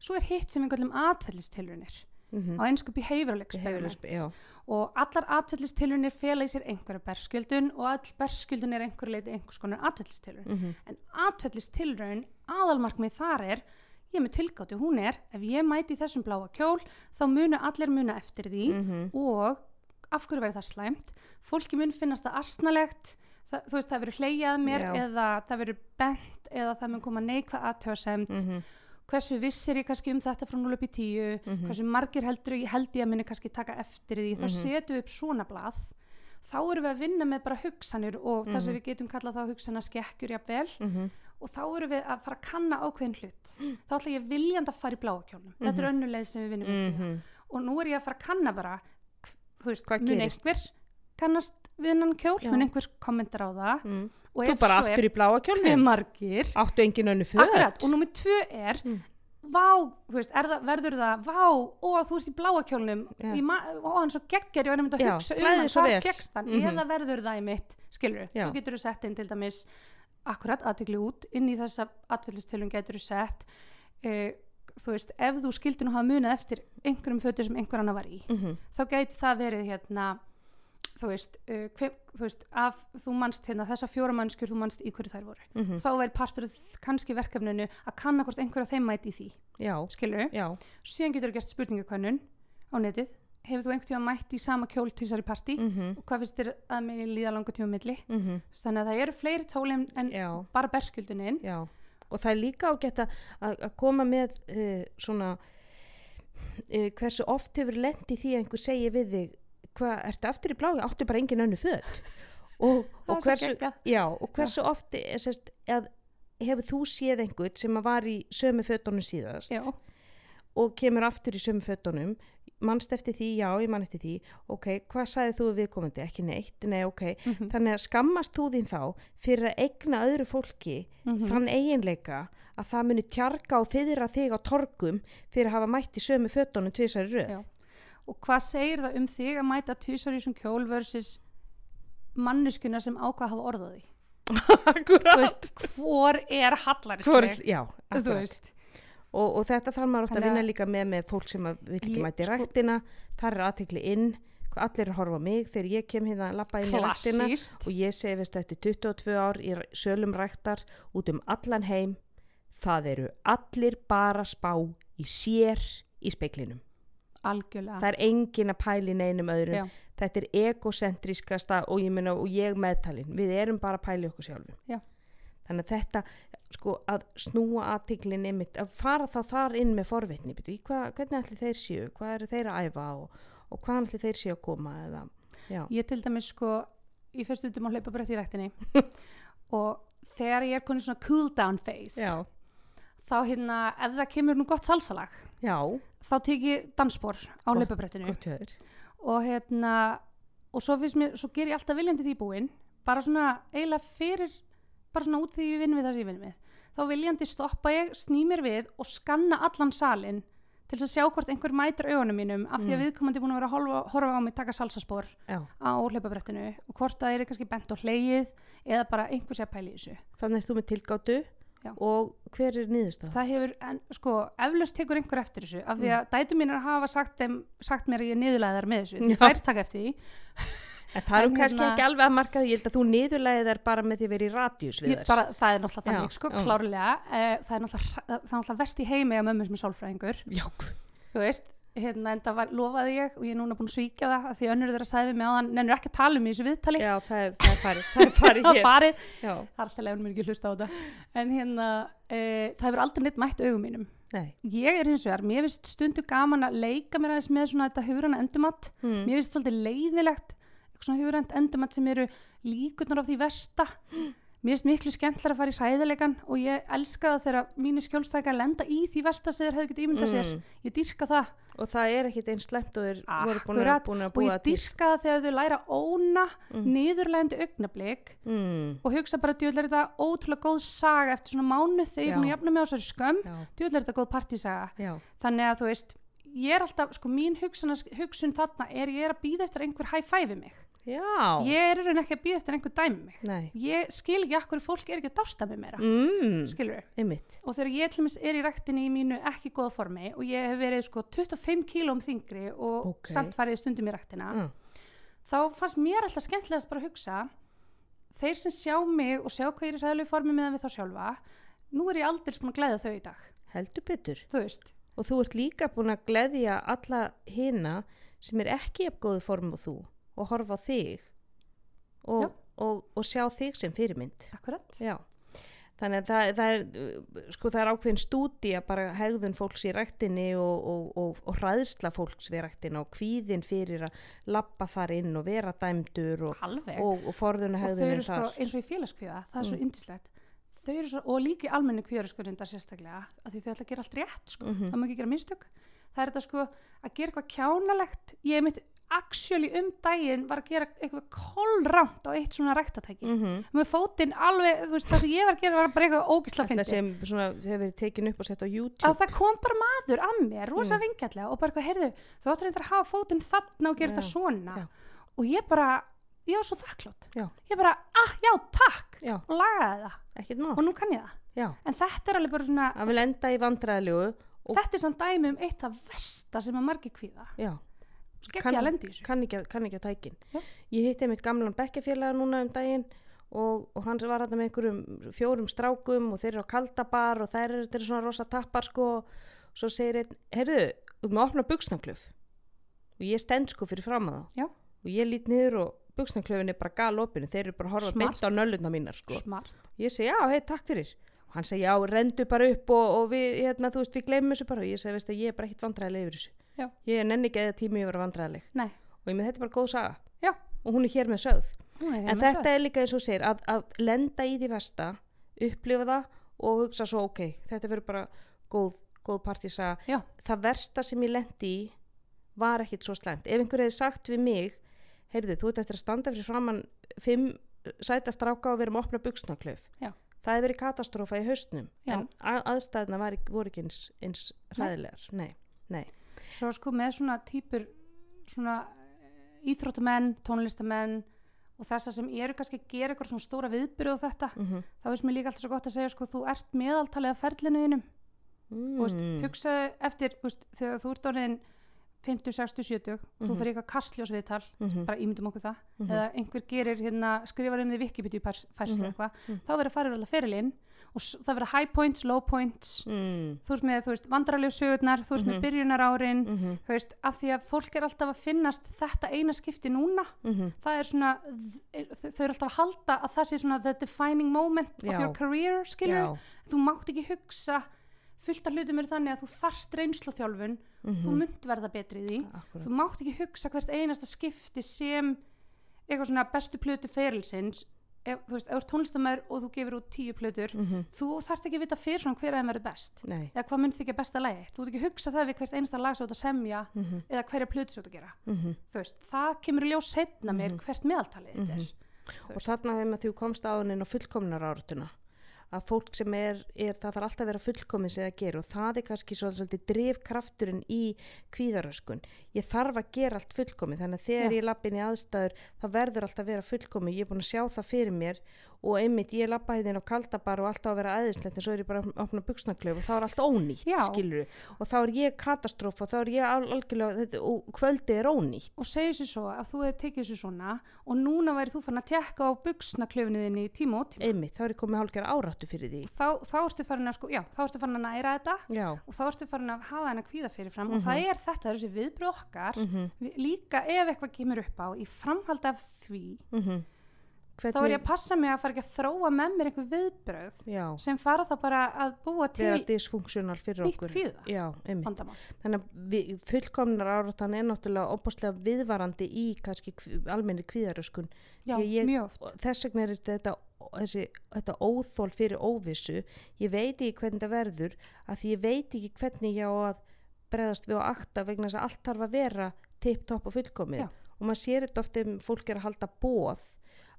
svo er hitt sem einhverjum atfellistilrunir Mhm. á einsku behavioral experiment og allar atfellistilrunir fela í sér einhverja berskjöldun og all berskjöldun er einhverju leiti einhvers konar atfellistilrun Mhm. en atfellistilraun aðalmarkmið þar er ég með tilgáttu, hún er ef ég mæti þessum bláa kjól þá munu allir muna eftir því Mhm. og af hverju verður það slæmt fólki mun finnast það asnalegt það, þú veist það verður hleyjað mér Já. eða það verður bent eða það mun koma neikvað aðtöðsemt Mhm. Hversu vissir ég kannski um þetta frá 0 upp í 10 Mhm. hversu margir heldur ég held ég að minni kannski taka eftir því þá Mhm. setjum við upp svona blað þá erum við að vinna með bara hugsanir og það sem Mhm. við getum kallað þá hugsana skekkjur jafnvel Mhm. og þá erum við að fara að kanna ákveðin hlut þá ætla ég viljandi að fara í bláa kjólnum þetta er önnuleið sem við vinnum Mhm. og nú er ég að fara að kanna bara þú veist, Hvað mun einhver kannast við hennan kjól, mun einhver kommentar á það Mhm. Og Þú ef svo aftur er, í bláa hver margir Áttu engin önnu föt. akkurat, og númið tvö er Mm. vá, veist, er það, verður það vá, ó, þú veist í bláa kjólnum ma- ó, hann svo geggjari og hann er myndið að hugsa um hann, hvað fegst hann Mhm. eða verður það í mitt, skilur Já. svo getur þú sett inn til dæmis akkurat aðtekli út, inn í þessa atvillistilum getur þú sett uh, þú veist, ef þú skildir nú hafa munið eftir einhverjum fötur sem einhver annar var í Mhm. þá gæti það verið hérna þú veist, uh, hver, þú veist af, þú manst hérna, þessa fjóra mannskjur þú manst í hverju þær voru. Mhm. þá er partur kannski verkefninu að kanna hvort einhver af þeim mæti í því, Já. skilur Já. síðan getur þú gert spurningakönnun á netið. Hefur þú einhvern tíma mætt í sama kjól tvisar í partí? Mhm, og hvað finnst þér að mig líða langa tíma milli? Mhm, þannig að það eru fleiri tóli en, já, bara berskjöldunin já. Og það er líka ágætt að, koma með uh, svona, uh, hversu oft hefur lent í því að einhver segir við þig, hvað, ertu aftur í blái, áttu bara engin önnu föt. (laughs) Og, og hversu, já, og hversu oft er, sest, að, hefur þú séð einhvern sem var í sömu fötunum síðast já, og kemur aftur í sömu fötunum? Mannst eftir því, já, ég mann eftir því. Ok, hvað sagði þú við komandi, ekki neitt? Nei, ok, Mhm. þannig að skammast þú þín þá fyrir að eigna öðru fólki Mhm. þann eiginleika að það muni tjarga og fyrirra þig á torgum fyrir að hafa mætt í sömu fötunum tvisar í röð? Já. Og hvað segir það um þig að mæta tvisar í þessum kjól versus manneskuna sem ákvað að hafa orðaði (laughs) þú akkurat. Veist, hvor er Hvor, hallarisleg já, veist, og, og þetta þarf maður ofta að vinna líka með með fólk sem vil ekki mæti sko- ræktina. Þar er aðtekli inn. Allir er að horfa á mig þegar ég kem hérna að lappa inn í klassíst og ég segi veist eftir 22 ár í sölum ræktar út um allan heim. Það eru allir bara spá í sér í speiklinum algjörlega. Það er engin að pæli neinum öðrum. Já. þetta er egocentriskasta og ég, meina, og ég meðtalin. Við erum bara að pæli okkur sjálfum. Já. þannig að þetta sko að snúa aðtiklin einmitt að fara þá þar inn með forvitni hvað, hvernig ætli þeir séu, hvað eru þeir að æfa og, og hvað ætli þeir séu að koma eða, ég til dæmis sko í fyrstu utum á hlaupa brett í ræktinni (laughs) og þegar ég er konið svona cool down phase já, þá hérna ef það kemur nú gott salsalag já þá tek ég dansspor á höður og hérna og svo, mér, svo ger ég alltaf viljandi því búin bara svona eiginlega fyrir bara svona út því ég vinn við það sem ég vinn við. Þá viljandi stoppa ég, sný mér við og skanna allan salin til þess að sjá hvort einhver mætir augunum mínum af því að Mm. viðkomandi er búin að vera að horfa, horfa á mig taka salsaspor já, á hlaupabrettinu og hvort það er kannski bent og hleið eða bara einhver sé að pæla í þessu. Þannig er þú með tilgátu Já. og hver er niðurstað það hefur, en, sko, eflaust tekur einhver eftir þessu af því að dætu mínar hafa sagt, þeim, sagt mér að ég niðurlega þar með þessu. Því þær taka eftir því. En það (laughs) er nú kannski hérna- ekki alveg að marka því. Ég held að þú niðurlegið þær bara með því að vera í radíus við bara, það er náttúrulega þannig, sko, klárlega. Uh, það er náttúrulega, er vest í heimi að mömmu sem er sálfræðingur, já, þú veist hérna, en það var, lofaði ég og ég er núna búin að svíkja það af því önnur þeirra við mig að hann nennur ekki að tala um í þessu viðtali. Já það, er, það er farið það er farið (laughs) það hér. farið, já, það er alltaf lefnum mér ekki að hlusta á þetta. En hérna, uh, það hefur aldrei neitt mætt augum mínum. Nei. Ég er hins vegar, mér finnst stundu gaman að leika mér aðeins með svona þetta hugræna endumatt mm. mér finnst svolítið leiðilegt svona hugrænt endumatt sem eru líkurnar á því versta (gasps) mér finnst miklu skemmtilega að fara í hræðilegan og ég elska það þegar mínir skjólstækar lenda í því versta sem þeir hefðu getið ímyndað sér. Mm. ég dyrka það. Og það er ekkit einn slemt og þeir voru búin að, búin að og búa ég til. dyrka það þegar þau læra óna Mm. niðurlegandi augnablik mm. og hugsa bara djúvel er þetta ótrúlega góð saga eftir svona mánuð þegar ég Já. jafna mig á þessari skömm? Djúvel er þetta góð partísaga? Já, þannig að þú veist ég er alltaf, sko mín hugsun, hugsun þarna er ég er að býða eftir einhver high five mig já. Ég er í raun ekki að býða eftir að einhver dæmi mig. Nei. Ég skil ekki akkur fólk er ekki að dásta mig meira. Mm. skilur einmitt. Og þegar ég til dæmis er í rektinni í mínu ekki góða formi og ég hef verið sko 25 kílóm þingri og Ok. samt farið stundum í rektina mm. þá fannst mér alltaf skemmtilegast bara að hugsa þeir sem sjá mig og sjá hvað ég er í ræðilegu formi meðan við þá sjálfa nú er ég aldrei búin að glæða þau í dag. Heldur betur. Þú veist, og þú ert líka búin að gleðja alla hina sem er ekki af góðu form og þú og horfa á þig og, Já. og, og sjá þig sem fyrirmynd akkurat já þannig að það, það er sko það er ákveðin stúdi að bara hegðun fólks í ræktinni og, og, og, og hræðsla fólks við ræktina og kvíðin fyrir að lappa þar inn og vera dæmdur og, og, og forðuna og hegðunin eru sko eins og í félagskvíða það er svo Mm. indislegt þau eru svo, og líka í almennu kvíðarskörindar sérstaklega að því þau ætla að gera allt rétt sko. Mhm. það má ekki gera mistök það er þetta sko að gera eitthvað kjánalegt ég mitt actually um daginn var að gera eitthvað kolránt á eitt svona ræktatæki mm -hmm. með fótinn alveg, þú veist, það sem ég var að gera var bara eitthvað ógisla það fyndi sem svona hefur verið tekin upp og sett á að YouTube það kom bara maður að mér, rosa Mm. mm. vingjallega og bara eitthvað, heyrðu, þú áttur reyndar að hafa fótinn þarna og gera þetta svona. Já. og ég bara, ég var svo þakklátt ég bara, ah, já, takk. Já, og lagaði það. Og nú kann ég það. Já, en þetta er alveg bara svona, að vil enda í vandræðilegu og þetta er samt dæmi um eitt af versta sem að margir kvíða þessu. kann ekki, kann ekki að tækin. Já. ég hitti mitt gamlan bekkjafélaga núna um daginn og, og hann var þetta með einhverjum fjórum strákum og þeir eru á kaldabar og þeir eru svona rosa tappar sko. Og svo segir einn, heyrðu, þú að opna buksnakluf og ég stend sko fyrir fram að það Já. og ég lít niður og buksnaklöfin er bara galopinu þeir eru bara að horfa beint á nölluna mínar sko. smart. Ég segi já, hei, takk fyrir hann segi já, rendu bara upp og, og við, hérna, þú veist, við gleymum þessu bara og ég segi, veist að ég er bara ekkit vandræðileg yfir þessu Já. ég nenni ekki eða tími yfir að vandræðileg Nei. og ég með þetta er bara góð saga Já. og hún er hér með sögð er en hérna þetta sögð. er líka eins og segir að, að lenda í því versta upplifa það og hugsa svo ok, þetta verður bara góð, góð partísa það versta sem ég lendi í var ekkit svo slæmt ef einhver hefði sagt við mig heyrðu, þú ert eftir að standa fyrir framann fimm sæta stráka og við erum að opna buksnaklöf Já. Það hefði verið katastrófa í haustnum Já. en að, aðstæðna var, voru ekki eins, eins hræðilegar. Nei, nei, Svo sko með svona típur svona eh, íþróttamenn, tónlistamenn og þessar sem eru kannski að gera eitthvað svona stóra viðbyrju á þetta mm þá veist mér líka alltaf svo gott að segja sko þú ert meðaltalið af ferlinu þínum. Mm. Veist, hugsaðu eftir veist, þegar þú ert orðin 50, 60, 70 þú Mhm. fyrir eitthvað kastljósviðtal mm bara ímyndum okkur það Mhm. eða einhver gerir hérna skrifar um því Wikipedia fæslu Mhm. eitthvað Mhm. þá verður farið alltaf ferilinn og það verður high points, low points mm. þú ert með, þú veist, vandrarlegu sögurnar þú Mhm. með byrjunar árin Mm þú veist, af því að fólk er alltaf að finnast þetta eina skipti núna -hmm. það er svona, þau eru alltaf að halda að það sé svona the defining moment Já. of your career, skilur Já. þú mátt ekki hugsa fullt af hlutum er þannig að þú þarft reynsluþjálfun Mhm. þú munt verða betri í því Akkúrat. þú mátt ekki hugsa hvert einasta skipti sem eitthvað svona bestu plötu ferilsins ef, þú veist, ef tónlistamæður og þú gefur út tíu plötur Mhm. þú þarft ekki að vita fyrir svona hver að þeim verður best Nei. eða hvað mun þykja besta lagi þú ert ekki að hugsa það við hvert einasta lag svo að semja Mhm. eða hverja plötu svo að gera Mhm. þú veist, það kemur í ljós setna mér Mhm. hvert meðaltalið þetta Mhm. er og þarna hefur maður því þú komst á að fólk sem er, er það þarf alltaf að vera fullkomin sem það gerir og það er kannski svo, svolítið drifkrafturinn í kvíðaröskun ég þarf að gera allt fullkomin þannig að þegar Já. ég lappin í aðstæður þá verður alltaf að vera fullkomin, ég er búin að sjá það fyrir mér og einmitt ég lappa hérna á kaldabar og alltaf að vera aðeinslegt en svo er ég bara að opna buksnaklöf og þá er allt ónýtt skilur og þá er ég katastróf og þá er ég al algjörlega þetta, og kvöldið er ónýtt. Og segir sér svo að þú hefði tekið þessu svona og núna væri þú fann að tekka á buksnaklöfniðinni í tíma og tíma einmitt, þá er ég komið hálfgerð áráttu fyrir því. Þá, þá ertu farin að sko, já, þá ertu farin að næra þetta já, og þá ertu farin að hafa hennar kvíða fyrir fram og Mhm. það er þetta, þessi viðbröð okkar mhm. við, líka ef eitthvað Mm þá er ég að passa mig að fara ekki að þróa með mér einhver viðbröð já, sem fara þá bara að búa til dysfunksional fyrir nýtt okkur. já, þannig að fullkomnar áráttan er náttúrulega opaslega viðvarandi í kannski almennri kvíðaröskun. Já, Ég- mjög oft. þess vegna er þetta, þessi, þetta óþól fyrir óvissu. Ég veit ekki hvernig það verður að því ég veit ekki hvernig ég á að bregðast við og akta vegna þess að allt þarf að vera tipp-topp og fullkomið. Og maður sér þetta oft ef fólk er að halda bóð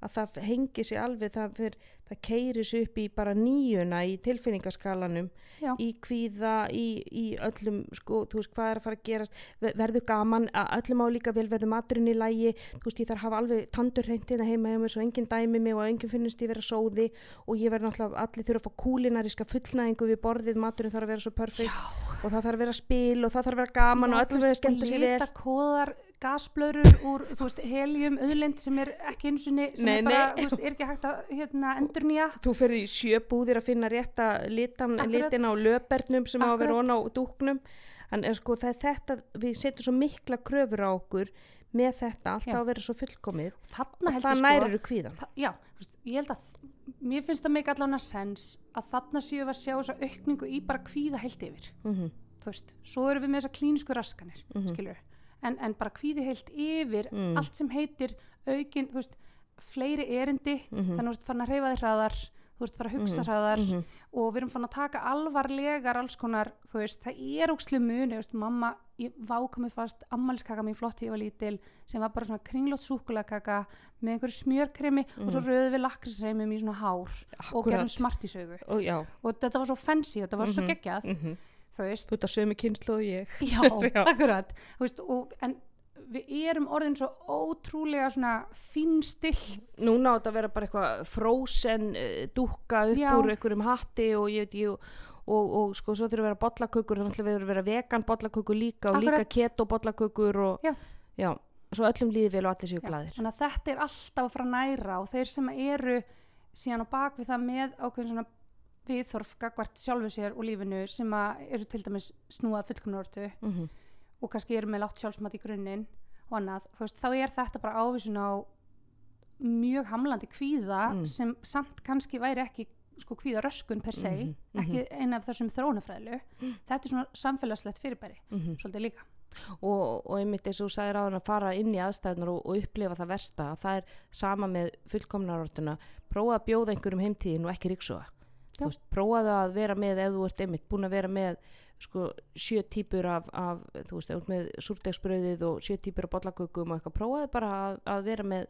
að það hengi sig alveg það, fyr, það keiri sig upp í bara nýjuna í tilfinningaskalanum Já. í kvíða, í, í öllum sko, þú veist hvað er að fara að gerast? Ver- verður gaman, að öllum á líka vel verður maturinn í lægi, þú veist ég þarf að hafa alveg tandur hreintina heima hjá mér svo enginn dæmi mig og enginn finnst ég vera sóði og ég verður náttúrulega, allir þurfa að fá kúlinaríska fullnæðingu við borðið, maturinn þarf að vera svo perfekt og það þarf að vera spil og það þarf að vera gaman og öllum verður að skemmta sér vel gasblöður úr þú veist, helium, auðlind sem er ekki eins og sem Nei, er bara, nei. þú veist, er ekki hægt að hérna, endur nýja þú ferði í sjöbúðir að finna rétta litan, litin á löpernum sem vera Akkurat. ón á dúknum en sko það er þetta, við setjum svo mikla kröfur á okkur með þetta alltaf Já. að vera svo fullkomið þarna og held það nærir sko eru kvíðan það, já, veist, ég held að mér finnst það meika allan að sens að þarna séu við að sjá þessa aukningu í bara kvíða heilt yfir mm -hmm. þú veist, svo erum við með þessa klínisku raskanir Mhm. skilur en, en bara kvíði heilt yfir Mm. allt sem heitir aukin, veist, fleiri erindi Mhm. þannig að þú ert farin að reyfa þig hraðar þú ert farin að hugsa Mhm. hraðar Mhm. og við erum fann að taka alvarlegar alls konar, veist, það er ókslu muni, mamma, ég váka mig fast ammaliskaka mín flott ég var lítil sem var bara svona kringlótt súkulakaka með einhverju smjörkremi og svo röðu við lakrisreimum í svona hár og Akkúrat. gerum smartisaugu og og þetta var svo fancy og þetta var svo Mhm. geggjað mm þú veist, þú ert að sömu kynslu og ég já, (laughs) Já. akkurat veist, og, en við erum orðin svo ótrúlega svona fínstilt núna átt að vera bara eitthvað frozen uh, dúkka upp Já. úr einhverjum hatti og ég veit ég og, og, og sko svo þurfa að vera bollakökur þannig að við þurfum að vera vegan bollakökur líka og líka Akkurat. keto bollakökur og Já. já, svo öllum líði vel og allir séu glæðir þannig að þetta er alltaf að fara næra og þeir sem eru síðan á bak við það með ákveðin svona viðþorf gagvart sjálfu sér og lífinu sem eru til dæmis snúað fullkomnortu mm -hmm. og kannski eru með látt sjálfsmat í grunninn og annað, veist, þá er þetta bara ávísun á mjög hamlandi kvíða Mm. sem samt kannski væri ekki sko kvíða röskun per se, Mhm, mhm. ekki eina af þessum þróunafræðlu, þetta er svona samfélagslegt fyrirbæri, Mhm. svolítið líka og, og einmitt eins og þú sagðir á hann að fara inn í aðstæðunar og, og upplifa það versta að það er sama með fullkomnarortuna prófa að bjóða einhverjum heimtíðin og ekki ríksuga Já. prófaðu að vera með ef þú ert einmitt búin að vera með sko, sjö típur af, af þú veist, ef þú ert með súrdegsbröðið og sjö típur af bollakökum og eitthvað prófaðu bara að, að vera með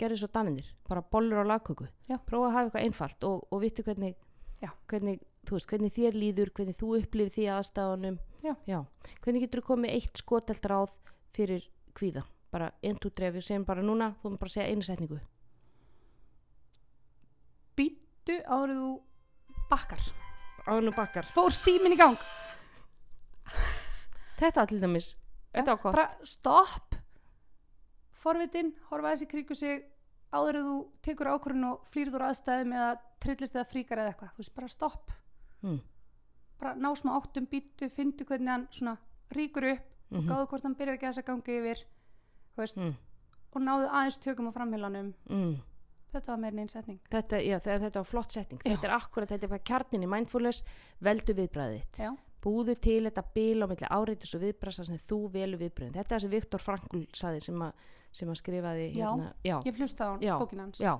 gerði svo daninir, bara bollur á lagköku Já. prófa að hafa eitthvað einfalt og, og vittu hvernig, Já. hvernig, þú veist, hvernig þér líður hvernig þú upplifir því aðstæðunum Já. hvernig getur þú komið eitt skotelt ráð fyrir kvíða bara einn, tú, dreif, við segjum bara núna þú að býttu árið þú bakkar. Bakkar fór símin í gang. Þetta var til dæmis, þetta var gott. Bara stopp. Forvitin, horfa þessi kríku sig. Áður en þú tekur ákvörðun og flýrður úr aðstæðum eða trillist eða fríkar eða eitthvað. Þú veist, bara stopp. Mm. bara ná smá áttum býttu, fyndu hvernig hann svona ríkur upp Mm gáðu hvort hann byrjar ekki að þess að gangi yfir þú veist, Mm. og náðu aðeins tökum á framheilanum. Mm. Þetta var meira en einn setning Þetta, já, þetta, var flott setning Já. þetta er akkurat, þetta er bara kjarnin í mindfulness veldu viðbræðið Já. búðu til þetta bil á milli áreitis og viðbræðsa sem þú velu viðbræðin þetta er það sem Viktor Frankl saði sem sem að skrifaði Já. hérna, já, ég flusta á Já. bókin hans já.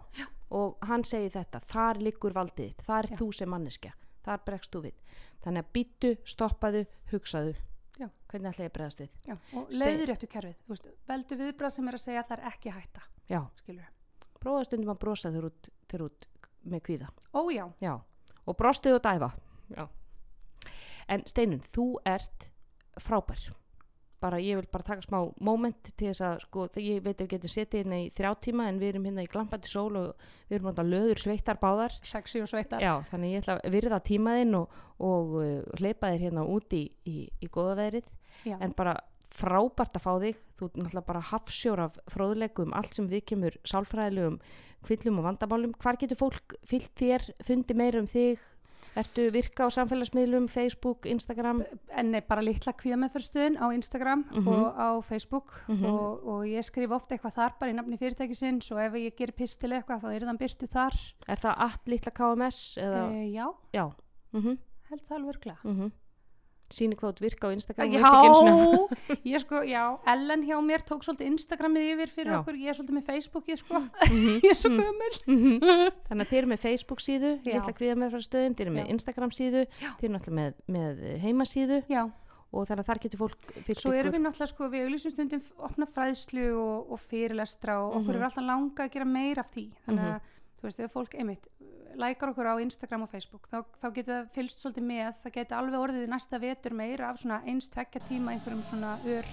og hann segi þetta þar liggur valdið þar er Já. þú sem manneskja þar bregst þú við þannig að býttu, stoppaðu, hugsaðu Já. hvernig ætla ég að bregðast við Já, og leiður réttu kerfið veldu viðbrað sem er að segja að það er ekki hætta prófaðu stundum að brosa þegar út, þegar út með kvíða ó já, og brostuð og dæfa. Já. En Steinun, þú ert frábær. Bara, ég vil bara taka smá moment til þess að, sko, ég veit að við getum setið hérna í þrjá tíma en við erum hérna í glampandi sól og við erum hérna löður sveittar báðar. sexy og sveitar Já, þannig ég ætla að virða tímaðinn og, og uh, hleypa þér hérna út í, í, í góða veðrið. Já. En bara frábært að fá þig. Þú ert náttúrulega bara hafsjór af fróðleikum, allt sem við kemur sálfræðilegum kvillum og vandamálum. Hvar getur fólk fyllt þér, fundi meira um þig? Ertu virka á samfélagsmiðlum, Facebook, Instagram? en nei, bara litla kvíðameðfyrstöðin á Instagram Mhm. og á Facebook Mhm. og, og ég skrif ofta eitthvað þar bara í nafni fyrirtækisins og ef ég ger pistil eitthvað þá er þann byrtu þar Er það allt litla KMS? Eða, e, já, Já. Mm held það alveg -hmm. Sýni hvað ert virka á Instagram. Já, (laughs) ég sko, já, Ellen hjá mér tók svolítið Instagramið yfir fyrir Já. okkur, ég er svolítið með Facebookið sko, Mhm. (laughs) ég er svo gömul. Mhm. (laughs) Þannig að þið eru með Facebook síðu, Já. litla kviða meðfærstöðin, þið eru með. Instagram síðu, þið eru náttúrulega með, með heimasíðu Já, og þannig að þar getur fólk fyllt svo erum við náttúrulega sko, við auglýsum stundum opna fræðslu og, og fyrirlestra og okkur Mhm. er alltaf langa að gera meira af því, þannig Mhm. að þú veist, ef fólk einmitt lækar okkur á Instagram og Facebook þá, þá getur það fylgst svolítið með það getur alveg orðið í næsta vetur meira af svona eins tvekja tíma einhverjum svona ör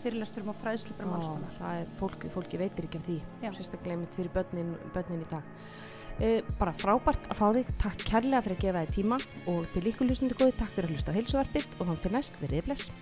fyrirlesturum og fræðslu bara um alls konar. það er fólki, fólki veitir ekki af því sérstaklega einmitt fyrir börnin, börnin í dag. E, bara frábært að fá þig. Takk kærlega fyrir að gefa þig tíma og til ykkur hlustandi góði takk fyrir að hlusta á heilsuvarpið og þá til næst verið bless